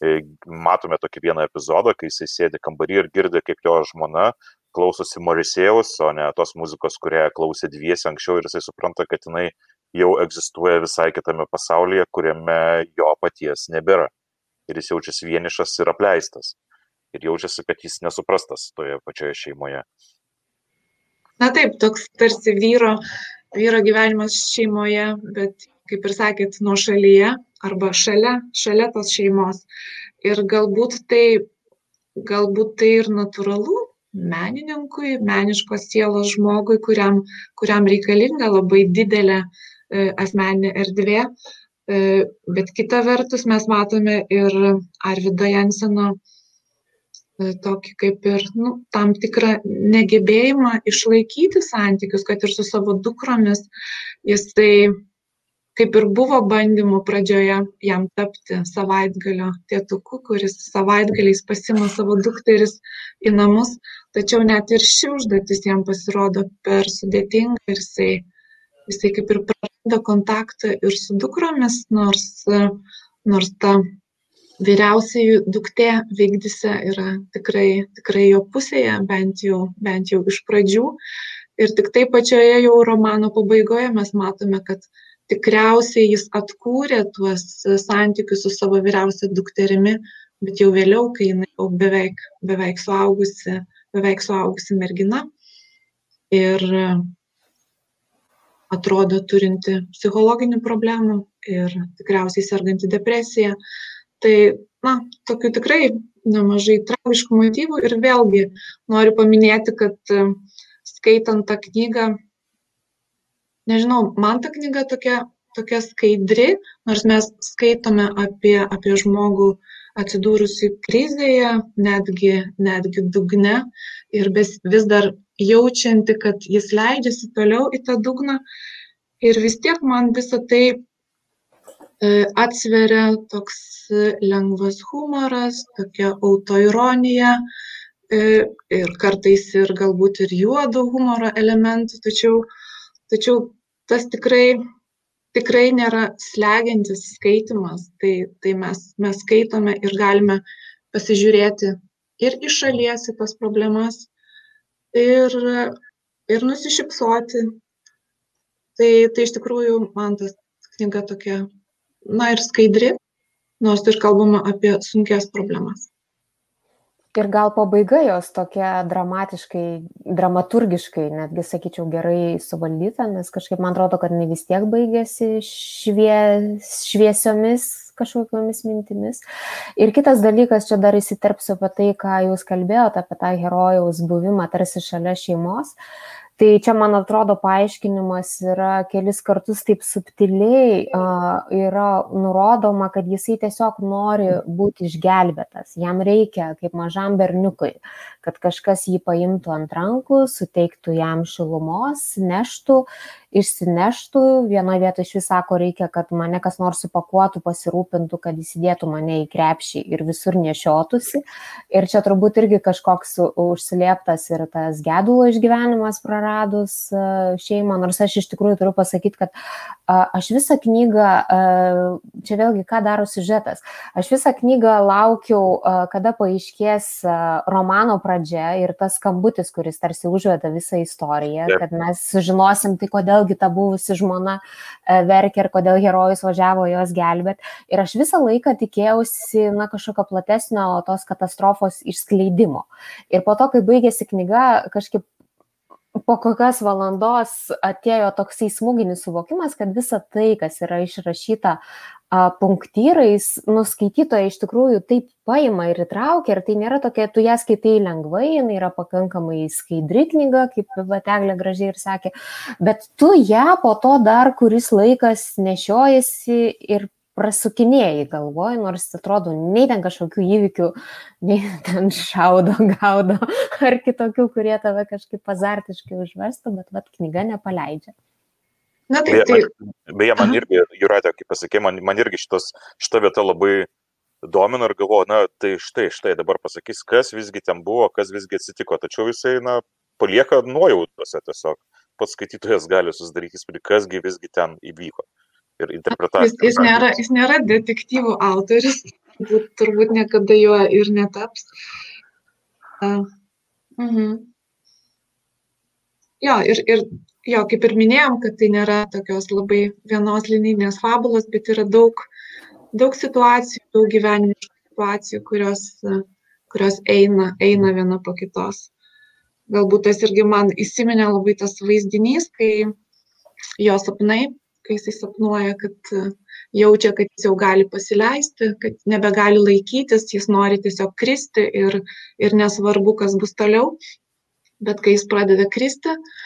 e, matome tokį vieną epizodą, kai jisai sėdi kambarį ir girdi, kaip jo žmona klausosi Morisėjaus, o ne tos muzikos, kurią klausė dviesi anksčiau ir jisai supranta, kad jinai jau egzistuoja visai kitame pasaulyje, kuriame jo paties nebėra. Ir jis jaučiasi vienišas ir apleistas. Ir jaučiasi, kad jis nesuprastas toje pačioje šeimoje. Na taip, toks tarsi vyro vyro gyvenimas šeimoje, bet kaip ir sakėt, nuo šalyje arba šalia, šalia tos šeimos. Ir galbūt tai, galbūt tai ir natūralu menininkui, meniškos sielos žmogui, kuriam, kuriam reikalinga labai didelė e, asmeninė erdvė. E, bet kita vertus mes matome ir Arvido Jenseno E, tokį kaip ir nu, tam tikrą negebėjimą išlaikyti santykius, kad ir su savo dukromis. Jisai kaip ir buvo bandymų pradžioje jam tapti savaitgalio tėtuku, kuris savaitgaliais pasima savo dukteris į namus, tačiau net ir ši užduotis jam pasirodo per sudėtinga ir jisai, jisai kaip ir praranda kontaktą ir su dukromis, nors, nors ta vyriausioji duktė Vigdise yra tikrai, tikrai jo pusėje, bent jau, bent jau iš pradžių. Ir tik tai pačioje jau romano pabaigoje mes matome, kad tikriausiai jis atkūrė tuos santykius su savo vyriausia dukterimi, bet jau vėliau, kai jinai jau beveik, beveik, suaugusi, beveik suaugusi mergina ir atrodo turinti psichologinių problemų ir tikriausiai serganti depresija, Tai, na, tokių tikrai nemažai tragiškų motyvų ir vėlgi noriu paminėti, kad e, skaitant tą knygą, nežinau, man ta knyga tokia, tokia skaidri, nors mes skaitome apie, apie žmogų atsidūrusi krizėje, netgi, netgi dugne ir vis, vis dar jaučianti, kad jis leidžiasi toliau į tą dugną. Ir vis tiek man visą tai atsveria toks lengvas humoras, tokia autoironija e, ir kartais ir galbūt ir juodo humoro elementų, tačiau, tačiau tas tikrai, tikrai nėra slegiantis skaitimas, tai, tai mes, mes skaitome ir galime pasižiūrėti ir iš šalies į tas problemas ir, ir nusišypsoti. Tai, tai iš tikrųjų man tas knyga tokia na ir skaidri, nors ir kalbama apie sunkes problemas. Ir gal pabaiga jos tokia dramatiškai, dramaturgiškai, netgi sakyčiau, gerai suvaldyta, nes kažkaip man atrodo, kad ne vis tiek baigėsi švie, šviesiomis kažkokiamis mintimis. Ir kitas dalykas, čia dar įsiterpsiu apie tai, ką jūs kalbėjote, apie tą herojaus buvimą tarsi šalia šeimos. Uh, tai čia man atrodo paaiškinimas yra kelis kartus taip subtiliai yra nurodoma kad jisai tiesiog nori būti išgelbėtas. Jam reikia kaip mažam berniukui kad kažkas jį paimtų ant rankų suteiktų jam šilumos neštų išsineštų. Vienoj vietoj išvis sako reikia kad mane kas nors supakuotų pasirūpintų kad įsidėtų mane į krepšį ir visur nešiotųsi ir čia turbūt irgi kažkoks užslėptas ir tas gedulo išgyvenimas praradus e, šeimą. Nors aš iš tikrųjų turiu pasakyti kad aš visą knygą e, čia vėlgi ką daro siužetas. Aš visą knygą laukiau e, kada paaiškės romano pradžia ir tas skambutis kuris tarsi užveda visą istoriją kad mes sužinosim tai kodėl kodėlgi ta buvusi žmona e, verkė ir kodėl herojus važiavo jos gelbėt. Ir aš visą laiką tikėjausi, na, kažkokio platesnio tos katastrofos išskleidimo. Ir po to, kai baigėsi knyga, kažkaip po kokios valandos atėjo toksai smūginis suvokimas, kad visa tai, kas yra išrašyta punktyrais, nuskaitytoje iš tikrųjų taip paima ir įtraukia ir tai nėra tokia, tu ją skaitai lengvai, jinai yra pakankamai skaidri knyga, kaip Vateglė gražiai ir sakė, bet tu ją po to dar kuris laikas nešiojasi ir prasukinėjai galvoj, nors atrodo, nei ten kažkokių įvykių, nei <laughs> ten šaudo, gaudo, ar kitokių, kurie tave kažkaip azartiškai užvestų, bet vat knyga nepaleidžia. Na, tai, tai... Beje, man, beje, man irgi, Juratė, kaip pasakė, man, man irgi šitos, šita vieta labai domino ir galvoju, na, tai štai, štai dabar pasakys, kas visgi ten buvo, kas visgi atsitiko, tačiau jisai, na, palieka nuojautose tiesiog. Pats skaitytojas gali susidaryti įspūdį, kasgi visgi ten įvyko ir interpretacija. Jis, jis, nėra, jis nėra detektyvų autoris, <laughs> turbūt, turbūt niekada juo ir netaps. Uh, uh -huh. Jo, ir, ir jo, kaip ir minėjom, kad tai nėra tokios labai vienos linijinės fabulos, bet yra daug, daug situacijų, daug gyvenimo situacijų, kurios, kurios eina, eina viena po kitos. Galbūt tas irgi man įsiminė labai tas vaizdinys, kai jo sapnai kai jisai sapnuoja, kad e, jaučia, kad jis jau gali pasileisti, kad nebegali laikytis, jis nori tiesiog kristi ir, ir nesvarbu, kas bus toliau. Bet kai jis pradeda kristi, e,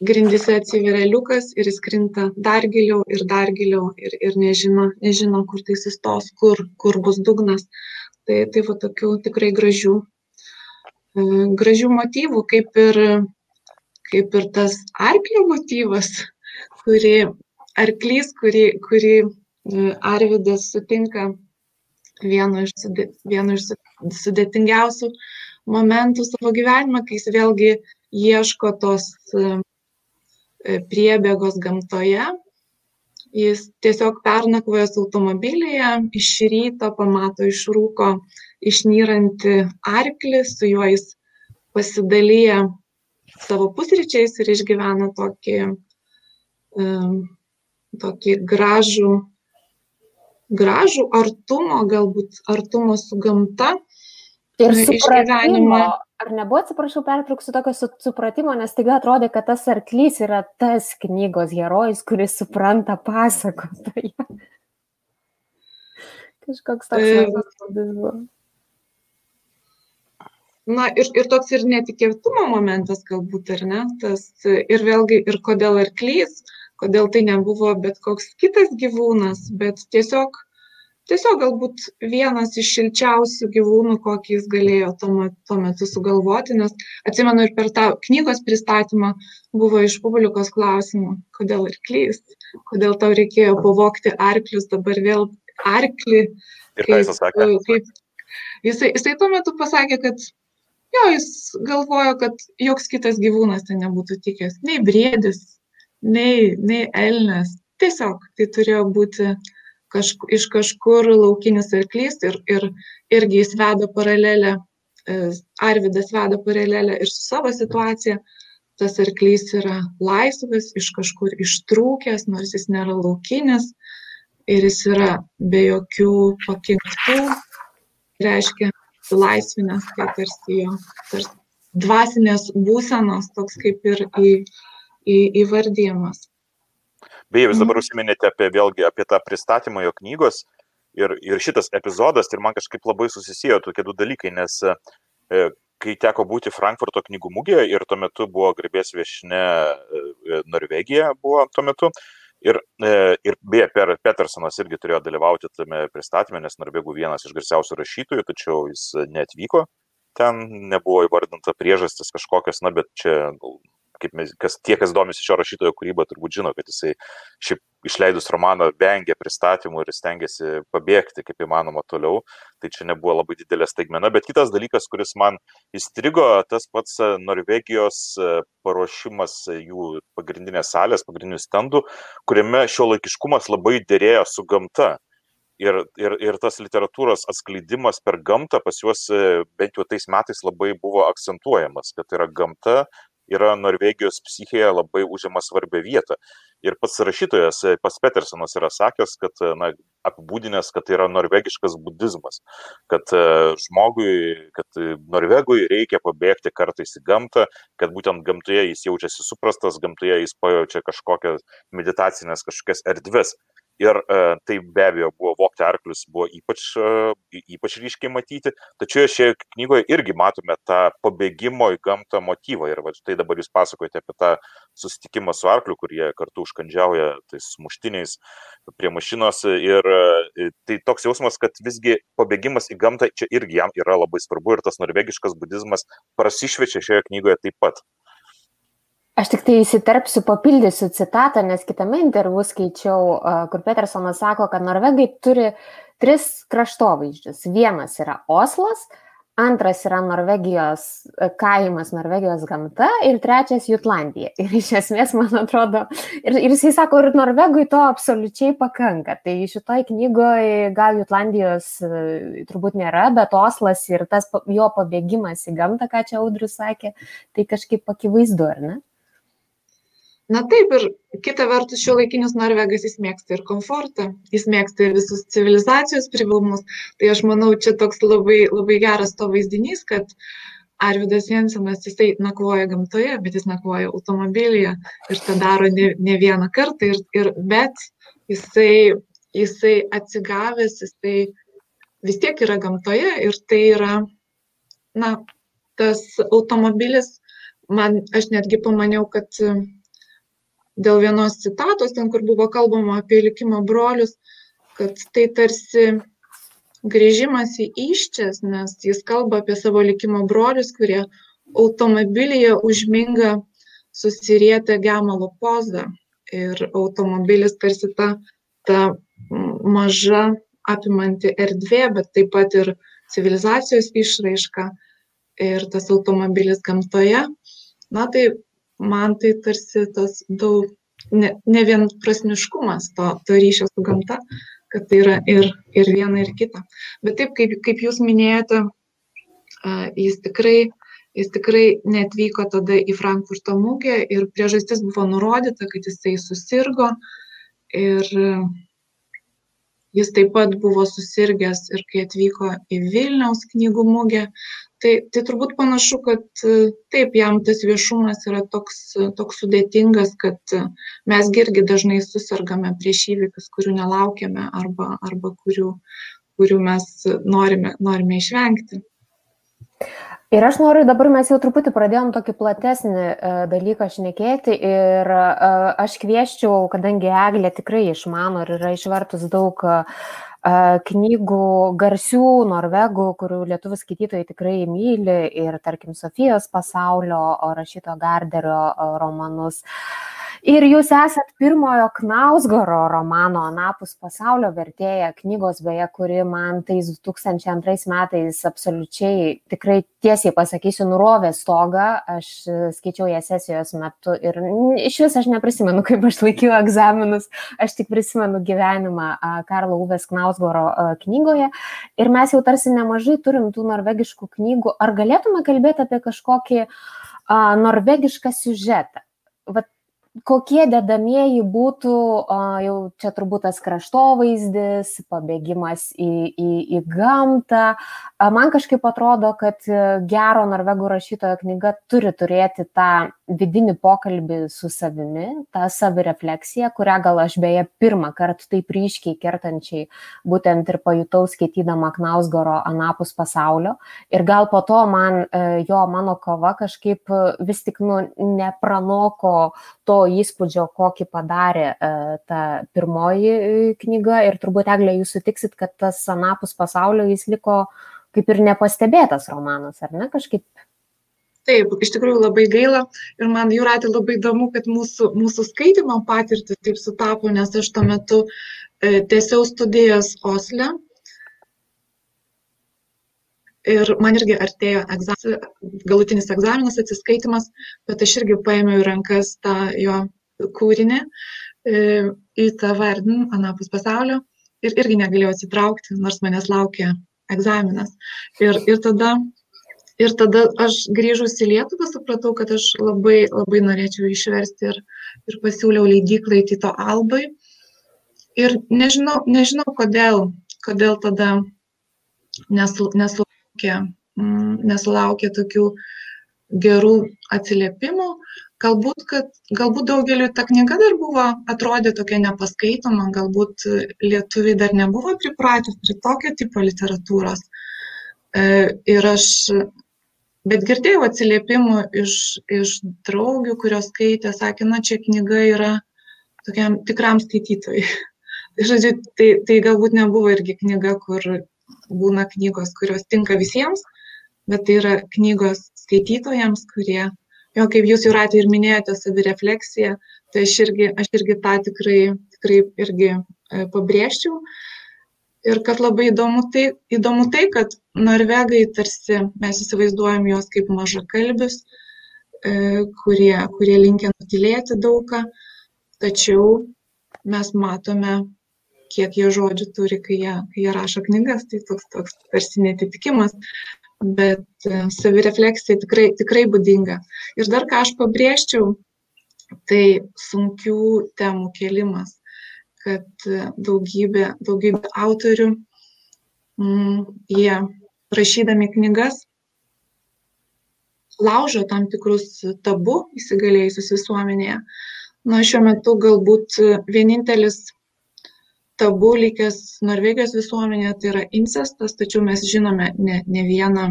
grindise atsiveria liukas ir jis krinta dar giliau ir dar giliau ir, ir nežino, nežino, kur tai sustos, kur, kur bus dugnas. Tai, tai va tokių tikrai gražių, e, gražių motyvų, kaip ir, kaip ir tas arklio motyvas, kuri arklys, kurį, kurį e, Arvidas sutinka vienu iš, vienu iš sudėtingiausių momentų savo gyvenime, kai jis vėlgi ieško tos e, e, priebėgos gamtoje. Jis tiesiog pernakvojęs automobilyje, iš ryto pamato iš rūko išnyrantį arklį, su juo jis pasidalyja savo pusryčiais ir išgyvena tokį tokį gražų, gražų artumo, galbūt artumo su gamta. Ir supratimo, ar nebuvo, atsiprašau, pertrauksiu tokio supratimo, nes taiga atrodė, kad tas arklys yra tas knygos herojus, kuris supranta pasakotoje. <laughs> Kažkoks toks įspūdis buvo. Na ir, ir toks ir netikėtumo momentas galbūt, ar ne? Tas, ir vėlgi, ir kodėl arklys, kodėl tai nebuvo bet koks kitas gyvūnas, bet tiesiog, tiesiog galbūt vienas iš šilčiausių gyvūnų, kokį jis galėjo tuo, tuo metu sugalvoti, nes atsimenu ir per tą knygos pristatymą buvo iš publikos klausimų, kodėl arklys, kodėl tau reikėjo pavokti arklius, dabar vėl arklį. Ir ką jis sakė? Kaip, jisai, jisai tuo metu pasakė, kad jo, jis galvojo, kad joks kitas gyvūnas ten nebūtų tikęs, nei briedis, nei, nei elnės. Tiesiog tai turėjo būti kažku, iš kažkur laukinis arklys ir, ir irgi jis veda paralelę, e, Arvidas veda paralelę ir su savo situacija. Tas arklys yra laisvas, iš kažkur ištrūkęs, nors jis nėra laukinis ir jis yra be jokių pakinktų. Reiškia, atsilaisvinęs, tai tarsi jo tarsi dvasinės būsenos toks kaip ir į, į, įvardyjamas. Beje, jūs dabar užsiminėte apie vėlgi apie tą pristatymą jo knygos ir, ir šitas epizodas, ir man kažkaip labai susisėjo tokie du dalykai, nes e, kai teko būti Frankfurto knygų mugėje ir tuo metu buvo garbės viešinė e, Norvegija, buvo tuo metu. Ir, e, ir beje, per Petersonas irgi turėjo dalyvauti tame pristatyme, nes Norvegų vienas iš garsiausių rašytojų, tačiau jis neatvyko ten nebuvo įvardinta priežastis kažkokios, na, bet čia, kaip mes, kas, tie, kas domisi šio rašytojo kūrybą, turbūt žino, kad jisai šiaip išleidus romaną vengė pristatymų ir stengiasi pabėgti kaip įmanoma toliau. Tai čia nebuvo labai didelė staigmena. Bet kitas dalykas, kuris man įstrigo, tas pats Norvegijos paruošimas jų pagrindinės salės, pagrindinių stendų, kuriame šio laikiškumas labai dėrėjo su gamta ir, ir, ir tas literatūros atskleidimas per gamtą pas juos e, bent jau tais metais labai buvo akcentuojamas, kad tai yra gamta, yra Norvegijos psichėje labai užima svarbią vietą. Ir pats rašytojas, e, pats Petersonas yra sakęs, kad, e, na, apibūdinęs, kad tai yra norvegiškas budizmas, kad žmogui, kad norvegui reikia pabėgti kartais į gamtą, kad būtent gamtoje jis jaučiasi suprastas, gamtoje jis pajaučia kažkokias meditacinės kažkokias erdves. Ir e, tai be abejo buvo vokti arklius, buvo ypač, e, ypač ryškiai matyti, tačiau šioje knygoje irgi matome tą pabėgimo į gamtą motyvą. Ir va, štai dabar jūs pasakojate apie tą susitikimą su arkliu, kurie kartu užkandžiauja tais muštiniais prie mašinos. Ir e, tai toks jausmas, kad visgi pabėgimas į gamtą čia irgi jam yra labai svarbu ir tas norvegiškas budizmas prasišvečia šioje knygoje taip pat. Aš tik tai įsiterpsiu, papildysiu citatą, nes kitame interviu skaičiau, kur Petersonas sako, kad norvegai turi tris kraštovaizdžius. Vienas yra Oslas, antras yra Norvegijos kaimas, Norvegijos gamta ir trečias Jutlandija. Ir iš esmės, man atrodo, ir, ir jisai sako, ir Norvegui to absoliučiai pakanka. Tai šitoj knygoje gal Jutlandijos turbūt nėra, bet Oslas ir tas jo pabėgimas į gamtą, ką čia Audrius sakė, tai kažkaip akivaizdu, ar ne? Na taip ir kita vertus šiuolaikinis norvegas jis mėgsta ir komfortą jis mėgsta ir visus civilizacijos privalumus. Tai aš manau čia toks labai labai geras to vaizdinys kad arvydas jensenas jisai nakvoja gamtoje bet jis nakvoja automobilyje ir tą daro ne, ne vieną kartą. Ir, ir bet jisai jisai atsigavęs jisai vis tiek yra gamtoje ir tai yra na tas automobilis man aš netgi pamaniau kad dėl vienos citatos, ten kur buvo kalbama apie likimo brolius, kad tai tarsi grįžimas į iščias, nes jis kalba apie savo likimo brolius, kurie automobilyje užminga susirietę gemalo pozą. Ir automobilis tarsi ta, ta maža apimanti erdvė, bet taip pat ir civilizacijos išraiška ir tas automobilis gamtoje. Na tai man tai tarsi tas daug, ne, ne vien prasmiškumas to, to ryšio su gamta, kad tai yra ir, ir viena, ir kita. Bet taip, kaip, kaip jūs minėjote, jis tikrai, jis tikrai netvyko tada į Frankfurto mūgę ir priežastis buvo nurodyta, kad jisai susirgo ir jis taip pat buvo susirgęs ir kai atvyko į Vilniaus knygų mūgę, tai tai turbūt panašu kad taip jam tas viešumas yra toks toks sudėtingas kad mes gi irgi dažnai susergame prieš įvykius kurių nelaukiame arba arba kurių kurių mes norime norime išvengti. Ir aš noriu, dabar mes jau truputį pradėjom tokį platesnį dalyką šnekėti ir aš kvieščiau, kadangi Eglė tikrai išmano ir yra išvertus daug knygų garsių norvegų, kurių lietuvių skaitytojai tikrai myli ir, tarkim, Sofijos pasaulio rašyto Garderio romanus. Ir jūs esat pirmojo Knausgoro romano Anapus pasaulio vertėja, knygos beje, kuri man tais 2002 metais absoliučiai, tikrai tiesiai pasakysiu, nurovė stogą. Aš skaičiau ją sesijos metu ir iš vis aš neprisimenu, kaip aš laikiau egzaminus, aš tik prisimenu gyvenimą Karlo Uves Knausgoro knygoje. Ir mes jau tarsi nemažai turim tų norvegiškų knygų. Ar galėtume kalbėti apie kažkokį norvegišką siužetą? Vat kokie dedamieji būtų, jau čia turbūt tas kraštovaizdis, pabėgimas į, į, į gamtą. Man kažkaip atrodo, kad gero norvegų rašytojo knyga turi turėti tą vidinį pokalbį su savimi, tą savirefleksiją, kurią gal aš beje pirmą kartą taip ryškiai kertančiai būtent ir pajutau skaitydama Knausgoro Anapus pasaulio. Ir gal po to man e, jo mano kova kažkaip vis tik nu, nepranoko to įspūdžio, kokį padarė e, ta pirmoji e, knyga. Ir turbūt Eglė, jūs sutiksit, kad tas Anapus pasaulio jis liko kaip ir nepastebėtas romanas, ar ne kažkaip? Taip, iš tikrųjų labai gaila. Ir man jūratė labai įdomu, kad mūsų, mūsų skaitimo patirtis taip sutapo, nes aš tuo metu e, tiesiau studijas Osle ir man irgi artėjo egzam, galutinis egzaminas, atsiskaitimas, bet aš irgi paėmiau į rankas tą jo kūrinį e, į tą vardin, anapus pasaulio ir irgi negalėjau atsitraukti, nors manęs laukia egzaminas. Ir, ir, tada, ir tada aš grįžus į Lietuvą supratau, kad aš labai, labai norėčiau išversti ir, ir pasiūliau leidyklai Tito Albai. Ir nežinau, nežinau kodėl, kodėl tada nesu, nesu nesulaukė, mm, nesulaukė tokių gerų atsiliepimų. Galbūt, kad, galbūt daugeliu ta knyga dar buvo, atrodė tokia nepaskaitoma, galbūt lietuviai dar nebuvo pripratę prie tokio tipo literatūros. E, ir aš, bet girdėjau atsiliepimų iš, iš draugių, kurios skaitė, sakė, na čia knyga yra tokiam tikram skaitytojui. <laughs> Žodžiu, tai, tai galbūt nebuvo irgi knyga, kur būna knygos, kurios tinka visiems, bet tai yra knygos skaitytojams, kurie, jo, kaip jūs jau ratė ir minėjote, savirefleksija, tai aš irgi, aš irgi tą tikrai, tikrai irgi e, pabrėžčiau. Ir kad labai įdomu tai, įdomu tai, kad norvegai tarsi mes įsivaizduojam juos kaip mažakalbius, e, kurie, kurie linkia nutilėti daugą, tačiau mes matome kiek jie žodžių turi, kai jie, kai jie rašo knygas, tai toks, toks tarsi netitikimas, bet e, savirefleksija tikrai, tikrai būdinga. Ir dar ką aš pabrėžčiau, tai sunkių temų kelimas, kad e, daugybė, daugybė autorių, mm, jie rašydami knygas laužo tam tikrus tabu įsigalėjusius visuomenėje. Na, šiuo metu galbūt vienintelis tabu likęs Norvegijos visuomenėje tai yra incestas, tačiau mes žinome ne, ne, vieną,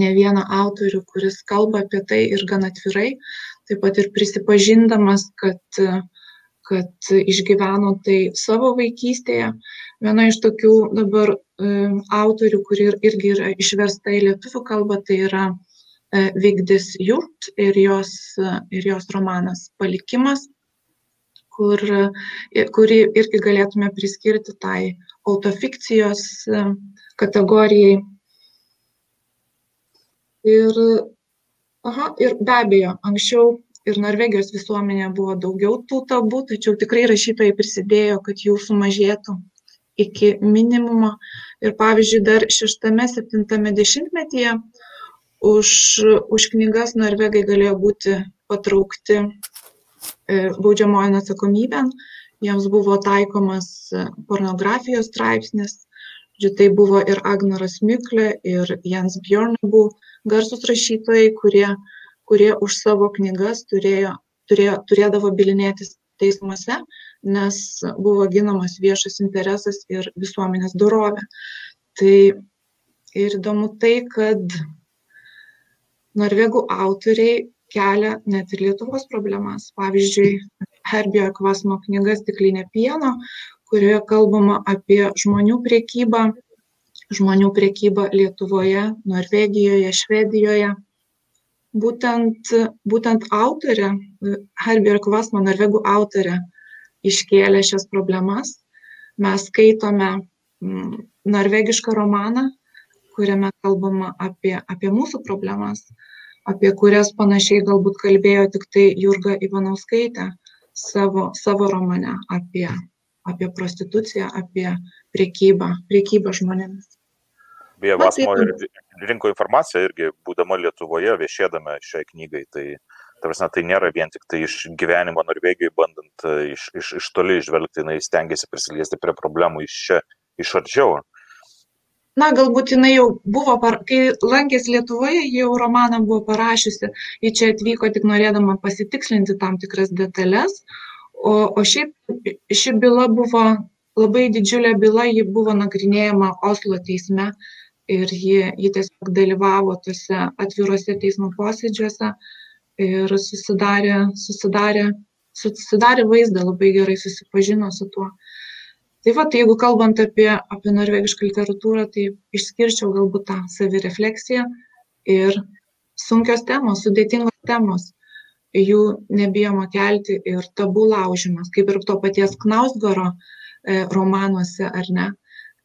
ne vieną autorių, kuris kalba apie tai ir gan atvirai, taip pat ir prisipažindamas, kad, kad išgyveno tai savo vaikystėje. Viena iš tokių dabar e, autorių, kuri irgi yra išversta į lietuvių kalbą, tai yra e, Vigdis Jurt ir jos, ir jos romanas Palikimas kur, kurį irgi galėtume priskirti tai autofikcijos e, kategorijai. Ir, aha, ir be abejo, anksčiau ir Norvegijos visuomenė buvo daugiau tų tabų, tačiau tikrai rašytojai prisidėjo, kad jų sumažėtų iki minimumo. Ir pavyzdžiui, dar šeštame, septintame dešimtmetyje už, už knygas Norvegai galėjo būti patraukti baudžiamojon atsakomybėn, jiems buvo taikomas e, pornografijos straipsnis, Žiūrėjau, tai buvo ir Agnaras Miklė, ir Jans Bjornabų, garsus rašytojai, kurie, kurie už savo knygas turėjo, turėjo, turėdavo bilinėtis teismuose, nes buvo ginamas viešas interesas ir visuomenės dorovė. Tai ir įdomu tai, kad norvegų autoriai kelia net ir Lietuvos problemas. Pavyzdžiui, Herbio Kvasmo knyga Stiklinė pieno, kurioje kalbama apie žmonių priekybą, žmonių priekybą Lietuvoje, Norvegijoje, Švedijoje. Būtent, būtent autorė, Herbio Kvasmo, norvegų autorė, iškėlė šias problemas. Mes skaitome mm, norvegišką romaną, kuriame kalbama apie, apie mūsų problemas apie kurias panašiai galbūt kalbėjo tik tai Jurga Ivanauskaitė savo, savo romane apie, apie prostituciją, apie priekybą, priekybą žmonėmis. Beje, Vasmo ir rinko informaciją irgi, būdama Lietuvoje, viešėdama šiai knygai, tai prasme, tai nėra vien tik tai iš gyvenimo Norvegijoje, bandant iš, iš, iš toli žvelgti, jinai stengiasi prisiliesti prie problemų iš čia, iš arčiau. Na, galbūt jinai jau buvo, par... kai lankėsi Lietuvoje, ji jau romaną buvo parašiusi, ji čia atvyko tik norėdama pasitikslinti tam tikras detalės, o, o šiaip ši byla buvo labai didžiulė byla, ji buvo nagrinėjama Oslo teisme ir ji, ji tiesiog dalyvavo tuose atviruose teismo posėdžiuose ir susidarė, susidarė, susidarė vaizdą, labai gerai susipažino su tuo. Tai va, tai jeigu kalbant apie, apie norvegišką literatūrą, tai išskirčiau galbūt tą savirefleksiją ir sunkios temos, sudėtingos temos, jų nebijoma kelti ir tabų laužimas, kaip ir to paties Knausgoro e, romanuose, ar ne,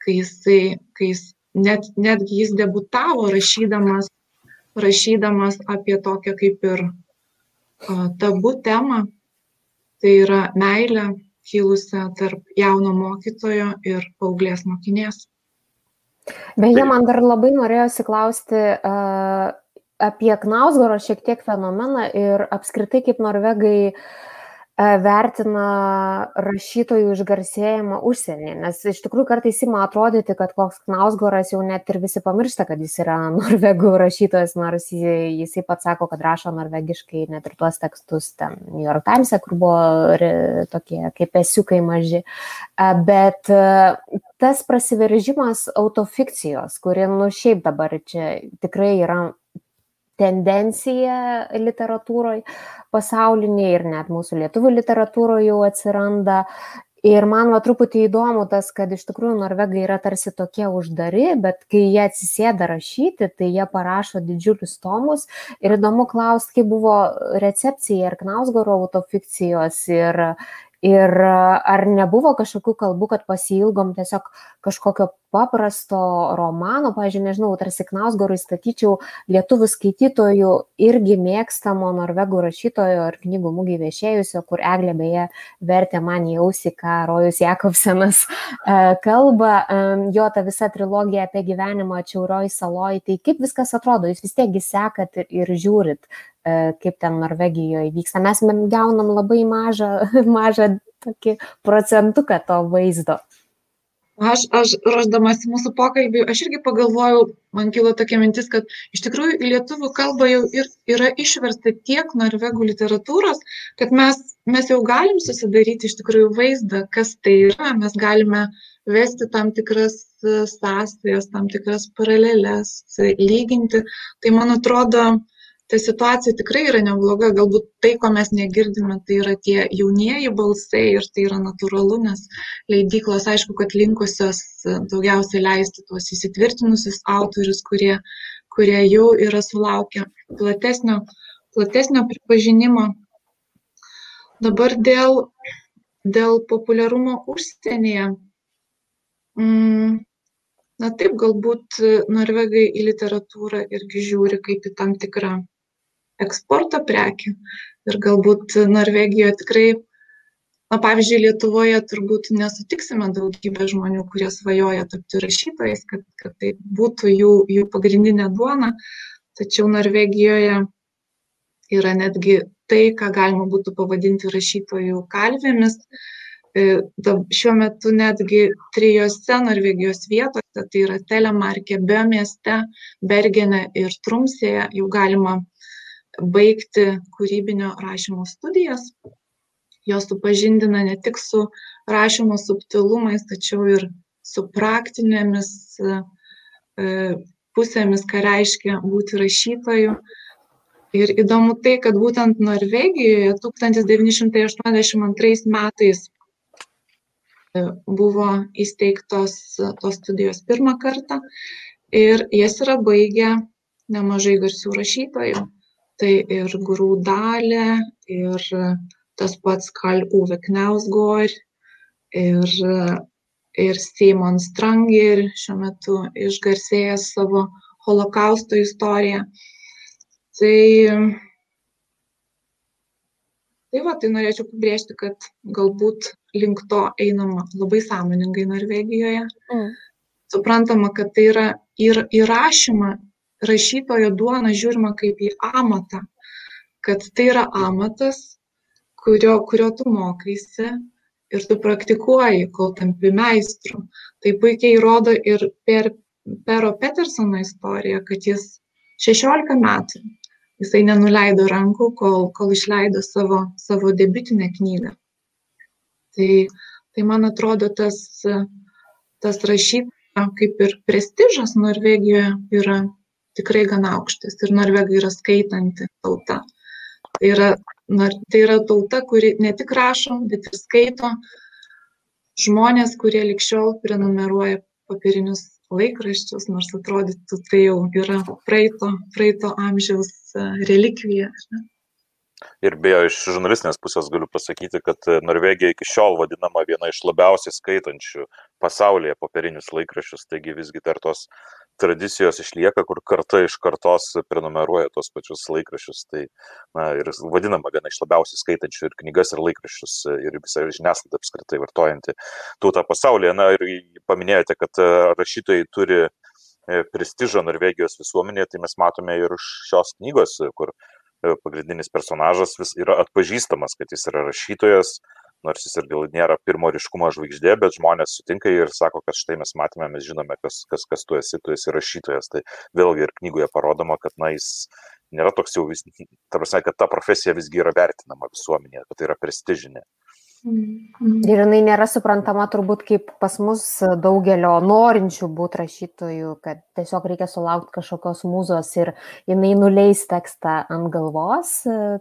kai jisai, kai jis net, netgi jis debutavo rašydamas, rašydamas apie tokią kaip ir a, tabų temą, tai yra meilė, kilusią tarp jauno mokytojo ir paauglės mokinės. Beje, man dar labai norėjosi klausti uh, apie Knausgoro šiek tiek fenomeną ir apskritai kaip norvegai uh, vertina rašytojų išgarsėjimą užsienyje, nes iš tikrųjų kartais įma atrodyti, kad koks Knausgoras jau net ir visi pamiršta, kad jis yra <laughs> norvegų rašytojas, nors jisai pats sako, kad rašo norvegiškai net ir tuos tekstus ten New York Times, kur buvo tokie kaip esiukai maži. E, bet e, tas prasiveržimas autofikcijos, kuri, nu šiaip dabar čia tikrai yra tendencija literatūroje pasaulinėje ir net mūsų lietuvių literatūroje jau atsiranda. Ir man va truputį įdomu tas, kad iš tikrųjų norvegai yra tarsi tokie uždari, bet kai jie atsisėda rašyti, tai jie parašo didžiulius tomus. Ir įdomu klausti, kaip buvo recepcija ir Knausgoro autofikcijos ir, ir ar nebuvo kažkokių kalbų, kad pasilgom tiesiog kažkokio paprasto romano, pažiūrėjau, nežinau, tarsi Knausgorui statyčiau lietuvių skaitytojų irgi mėgstamo norvegų rašytojo ir knygų mūgį viešėjusio, kur Eglė beje vertė man į ausį, ką Rojus Jakovsenas e, kalba, e, jo ta visa trilogija apie gyvenimą Čiaurioj saloj, tai kaip viskas atrodo, jūs vis tiekgi sekat ir, ir žiūrit, e, kaip ten Norvegijoje vyksta. Mes gaunam labai mažą, <laughs> mažą tokį procentuką to vaizdo. Aš, aš ruoždamasi mūsų pokalbį, aš irgi pagalvojau, man kilo tokia mintis, kad iš tikrųjų į lietuvių kalbą jau ir, yra išversta tiek norvegų literatūros, kad mes, mes jau galim susidaryti iš tikrųjų vaizdą, kas tai yra, mes galime vesti tam tikras sąsajas, tam tikras paralelės, lyginti. Tai man atrodo, ta situacija tikrai yra nebloga, galbūt tai, ko mes negirdime, tai yra tie jaunieji balsai ir tai yra natūralu, nes leidyklos, aišku, kad linkusios daugiausiai leisti tuos įsitvirtinusius autorius, kurie, kurie jau yra sulaukę platesnio, platesnio pripažinimo. Dabar dėl, dėl populiarumo užsienyje. Mm, Na taip, galbūt norvegai į literatūrą irgi žiūri kaip į tam tikrą eksporto prekių. Ir galbūt Norvegijoje tikrai, na pavyzdžiui, Lietuvoje turbūt nesutiksime daugybę žmonių, kurie svajoja tapti rašytojais, kad, kad tai būtų jų, jų pagrindinė duona. Tačiau Norvegijoje yra netgi tai, ką galima būtų pavadinti rašytojų kalvėmis. E, šiuo metu netgi trijose Norvegijos vietose, tai yra Telemarke, Bė mieste, Bergene ir Trumsėje, jau galima baigti kūrybinio rašymo studijas. Jos supažindina ne tik su rašymo subtilumais, tačiau ir su praktinėmis e, pusėmis, ką reiškia būti rašytoju. Ir įdomu tai, kad būtent Norvegijoje 1982 metais e, buvo įsteigtos tos studijos pirmą kartą ir jas yra baigę nemažai garsių rašytojų tai ir grūdalė, ir tas pats Karl Uwe Knausgor, ir, ir Simon Stranger, šiuo metu išgarsėjęs savo holokausto istoriją. Tai, tai va, tai norėčiau pabrėžti, kad galbūt link to einama labai sąmoningai Norvegijoje. Mm. Suprantama, kad tai yra ir įrašymą rašytojo duona žiūrima kaip į amatą. kad tai yra amatas, kurio, kurio tu mokaisi ir tu praktikuoji, kol tampi meistru. Tai puikiai rodo ir per Pero Petersono istoriją, kad jis 16 metų jisai nenuleido rankų, kol, kol išleido savo, savo debiutinę knygą. Tai, tai man atrodo, tas, tas rašytojas kaip ir prestižas Norvegijoje yra tikrai gana aukštas ir Norvegai yra skaitanti tauta. Tai yra, tai yra tauta, kuri ne tik rašo, bet ir skaito žmonės, kurie likščiol prenumeruoja papirinius laikraščius, nors atrodytų tai jau yra praeito, praeito amžiaus e, relikvija. Ne? Ir beje, iš žurnalistinės pusės galiu pasakyti, kad e, Norvegija iki šiol vadinama viena iš labiausiai skaitančių pasaulyje popierinius laikraščius, taigi visgi dar tos tradicijos išlieka, kur karta iš kartos prenumeruoja tos pačius laikraščius. Tai na, ir vadinama viena iš labiausiai skaitančių ir knygas, ir laikraščius, e, ir visą žiniasklaidą apskritai vartojanti tautą pasaulyje. Na ir paminėjote, kad e, rašytojai turi prestižą Norvegijos visuomenėje, tai mes matome ir šios knygos, kur E, pagrindinis personažas vis yra atpažįstamas, kad jis yra rašytojas, nors jis ir gal nėra pirmo ryškumo žvaigždė, bet žmonės sutinka ir sako, kad štai mes matome, mes žinome, kas, kas, kas tu esi, tu esi rašytojas. Tai vėlgi ir knygoje parodoma, kad na, jis nėra toks jau, vis, ta prasme, kad ta profesija visgi yra vertinama visuomenėje, kad tai yra prestižinė. Mhm. Ir jinai nėra suprantama turbūt kaip pas mus daugelio norinčių būti rašytojų, kad tiesiog reikia sulaukti kažkokios mūzos ir jinai nuleis tekstą ant galvos,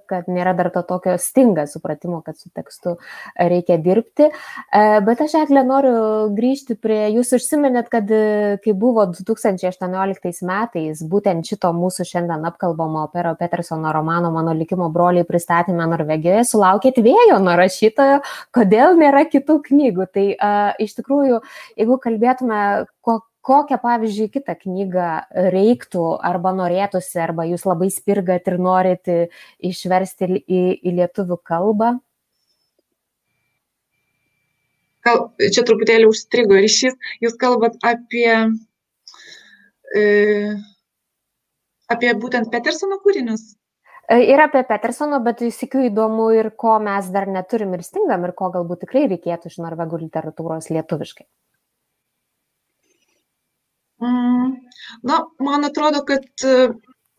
kad nėra dar to tokio stinga supratimo, kad su tekstu reikia dirbti. E, bet aš, Eklė, noriu grįžti prie, jūs užsiminėt, kad e, kai buvo 2018 metais, būtent šito mūsų šiandien apkalbamo Pero Petersono romano Mano likimo broliai pristatymę Norvegijoje, sulaukėt vėjo nuo rašytojo, kodėl nėra kitų knygų. Tai uh, iš tikrųjų, jeigu kalbėtume, ko, kokią, pavyzdžiui, kitą knygą reiktų arba norėtųsi, arba jūs labai spirgat ir norit išversti į, į lietuvių kalbą? Gal, čia truputėlį užstrigo ryšys, jūs kalbat apie, e, apie būtent Petersono kūrinius. E, ir apie Petersono, bet įsikiu įdomu ir ko mes dar neturim ir stingam ir ko galbūt tikrai reikėtų iš norvegų literatūros lietuviškai. Mm, na, man atrodo, kad e,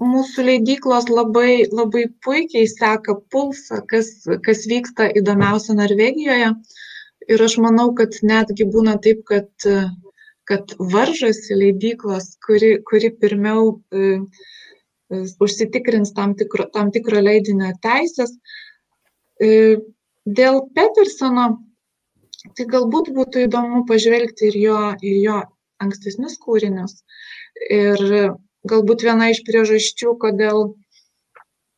mūsų leidyklos labai, labai puikiai seka pulsą, kas, kas vyksta įdomiausia Norvegijoje. Ir aš manau, kad netgi būna taip, kad, e, kad varžosi leidyklos, kuri, kuri pirmiau uh, užsitikrins tam tikro, tam tikro leidinio teisės. E, dėl Petersono, tai galbūt būtų įdomu pažvelgti ir jo, ir jo ankstesnius kūrinius. Ir galbūt viena iš priežasčių, kodėl,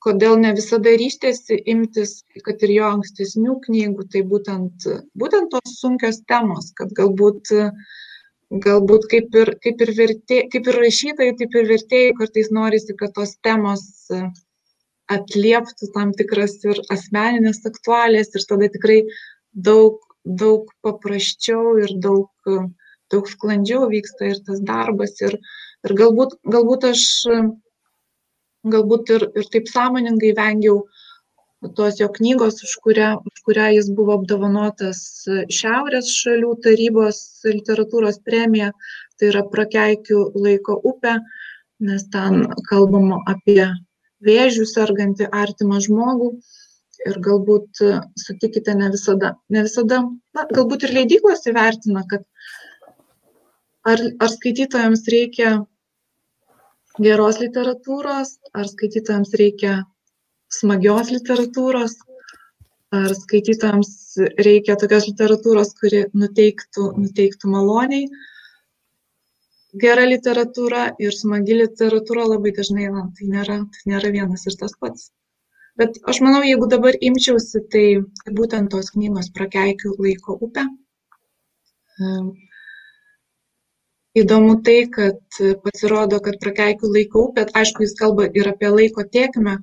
kodėl ne visada ryštėsi imtis, kad ir jo ankstesnių knygų, tai būtent, būtent tos sunkios temos, kad galbūt uh, galbūt kaip ir, kaip ir, vertė, kaip ir rašytojai, taip ir vertėjai kartais norisi, kad tos temos e, atlieptų tam tikras ir asmeninės aktualės ir tada tikrai daug, daug paprasčiau ir daug, daug sklandžiau vyksta ir tas darbas. Ir, ir galbūt, galbūt aš galbūt ir, ir taip sąmoningai vengiau uh, tos jo knygos, už kurią, už kurią jis buvo apdovanotas Šiaurės šalių tarybos literatūros premija, tai yra Prakeikių laiko upė, nes ten kalbama apie vėžių sergantį artimą žmogų. Ir galbūt sutikite ne visada, ne visada, na, galbūt ir leidyklos įvertina, kad ar, ar skaitytojams reikia geros literatūros, ar skaitytojams reikia smagios literatūros, ar skaitytojams reikia tokios literatūros, kuri nuteiktų, nuteiktų maloniai. Gera literatūra ir smagi literatūra labai dažnai, na, tai nėra, tai nėra vienas ir tas pats. Bet aš manau, jeigu dabar imčiausi, tai būtent tos knygos prakeikiu laiko upę. Įdomu tai, kad pasirodo, kad prakeikiu laiko upę, aišku, jis kalba ir apie laiko tiekmę,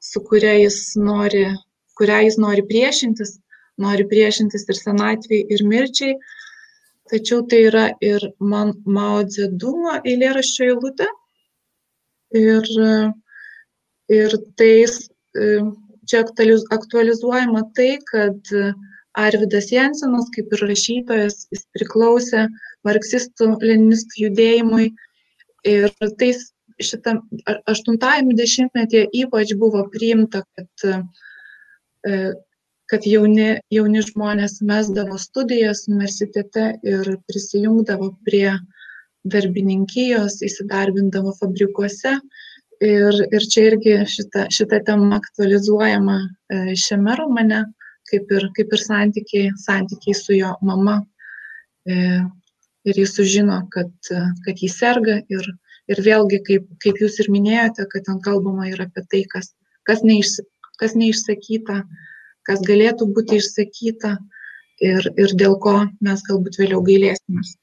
su kuria jis nori, kurią jis nori priešintis, nori priešintis ir senatvei, ir mirčiai. Tačiau tai yra ir man Mao Dzedumo eilėraščio eilutė. Ir, ir tai čia aktualizuojama tai, kad Arvidas Jensenas, kaip ir rašytojas, jis priklausė marksistų leninistų judėjimui ir tais šitam aštuntajame dešimtmetyje ypač buvo priimta, kad, kad jauni, jauni žmonės mesdavo studijas universitete ir prisijungdavo prie darbininkijos, įsidarbindavo fabrikuose. Ir, ir čia irgi šita, šita tema aktualizuojama šiame romane kaip ir, kaip ir santykiai, santykiai su jo mama. E, ir jis sužino, kad, kad jis serga ir, ir vėlgi, kaip, kaip jūs ir minėjote, kad ten kalbama ir apie tai, kas, kas, neiš, kas neišsakyta, kas galėtų būti išsakyta ir, ir dėl ko mes galbūt vėliau gailėsimės.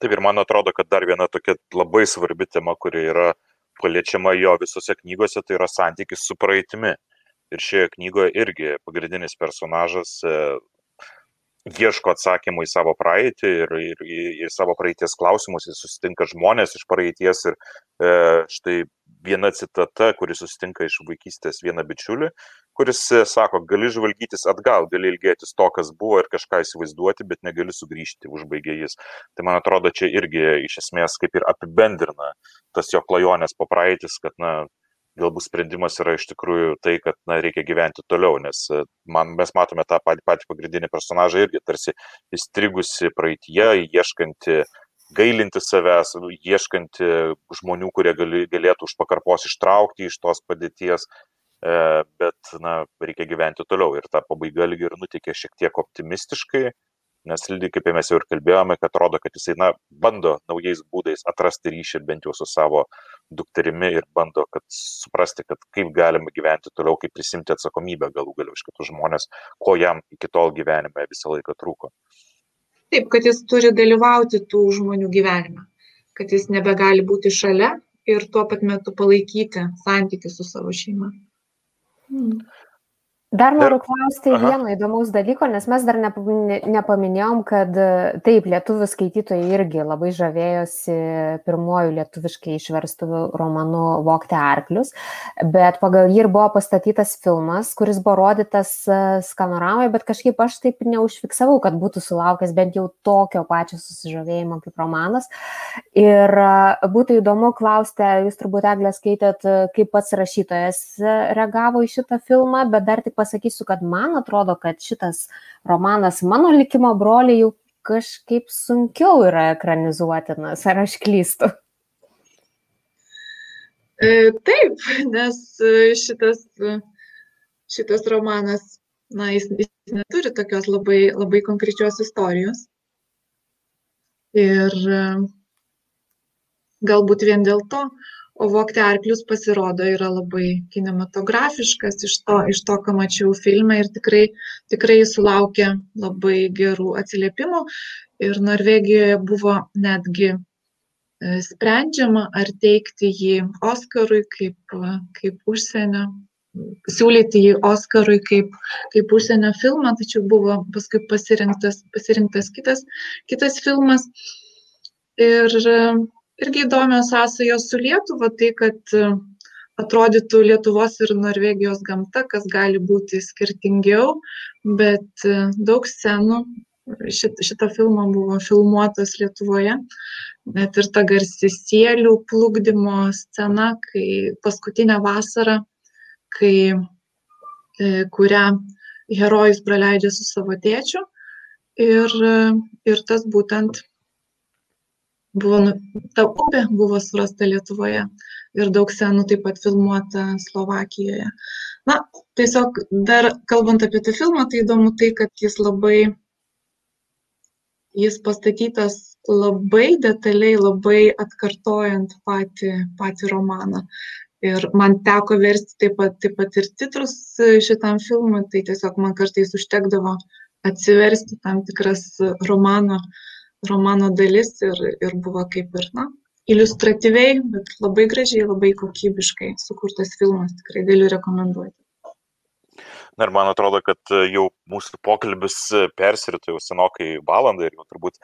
Taip ir man atrodo, kad dar viena tokia labai svarbi tema, kuri yra paliečiama jo visose knygose, tai yra santykis su praeitimi ir šioje knygoje irgi pagrindinis personažas e, ieško atsakymų į savo praeitį ir, ir, ir savo praeities klausimus, jis susitinka žmonės iš praeities ir e, štai viena citata, kuris susitinka iš vaikystės vieną bičiulį, kuris e, sako, gali žvalgytis atgal, gali ilgėtis to, kas buvo ir kažką įsivaizduoti, bet negali sugrįžti, užbaigė jis. Tai man atrodo, čia irgi iš esmės kaip ir apibendrina tas jo klajonės po praeitis, kad, na, galbūt sprendimas yra iš tikrųjų tai, kad na, reikia gyventi toliau, nes e, man, mes matome tą patį, patį pagrindinį personažą irgi tarsi įstrigusi praeitie, ieškanti, gailinti savęs, ieškanti žmonių, kurie gali, galėtų už pakarpos ištraukti iš tos padėties, e, bet na, reikia gyventi toliau. Ir ta pabaiga lyg ir nutikė šiek tiek optimistiškai, nes lygiai kaip mes jau ir kalbėjome, kad atrodo, kad jisai na, bando naujais būdais atrasti ryšį bent jau su savo dukterimi ir bando kad suprasti, kad kaip galima gyventi toliau, kaip prisimti atsakomybę galų galiau iš kitų žmonės, ko jam iki tol gyvenime visą laiką trūko. Taip, kad jis turi dalyvauti tų žmonių gyvenime, kad jis nebegali būti šalia ir tuo pat metu palaikyti santykių su savo šeima. Hmm. Dar noriu klausti Aha. vieno įdomaus dalyko, nes mes dar nepaminėjom, kad taip, lietuvių skaitytojai irgi labai žavėjosi pirmuoju lietuviškai išverstu romanu Vokti arklius, bet pagal jį ir buvo pastatytas filmas, kuris buvo rodytas e, skanoramoje, bet kažkaip aš taip neužfiksavau, kad būtų sulaukęs bent jau tokio pačio susižavėjimo kaip romanas. Ir e, būtų įdomu klausti, jūs turbūt eglė skaitėt, kaip pats rašytojas reagavo į šitą filmą, bet dar tik pasakysiu, kad man atrodo, kad šitas romanas Mano likimo broliai jau kažkaip sunkiau yra ekranizuotinas, ar aš klystu? E, taip, nes e, šitas, šitas romanas, na, jis, jis neturi tokios labai, labai konkrečios istorijos. Ir e, galbūt vien dėl to o vogti arklius pasirodo yra labai kinematografiškas iš to, iš to ką mačiau filme ir tikrai, tikrai sulaukė labai gerų atsiliepimų. Ir Norvegijoje buvo netgi e, sprendžiama, ar teikti jį Oskarui kaip, kaip užsienio, siūlyti jį Oskarui kaip, kaip užsienio filmą, tačiau buvo paskui pasirinktas, pasirinktas kitas, kitas filmas. Ir irgi įdomios sąsajos su Lietuva, tai kad e, atrodytų Lietuvos ir Norvegijos gamta, kas gali būti skirtingiau, bet e, daug scenų šit, šito filmo buvo filmuotas Lietuvoje. Net ir ta garsi sielių plukdymo scena, kai paskutinę vasarą, kai, e, kurią herojus praleidžia su savo tėčiu. Ir, ir tas būtent buvo nu ta upė buvo surasta Lietuvoje ir daug senų taip pat filmuota Slovakijoje. Na, tiesiog dar kalbant apie tą filmą, tai įdomu tai, kad jis labai, jis pastatytas labai detaliai, labai atkartojant patį, patį romaną. Ir man teko versti taip pat, taip pat ir titrus šitam filmui, tai tiesiog man kartais užtekdavo atsiversti tam tikras romano uh, romano dalis ir, ir buvo kaip ir, na, iliustratyviai, bet labai gražiai, labai kokybiškai sukurtas filmas, tikrai galiu rekomenduoti. Na ir man atrodo, kad jau mūsų pokalbis persirito jau senokai valandą ir jau turbūt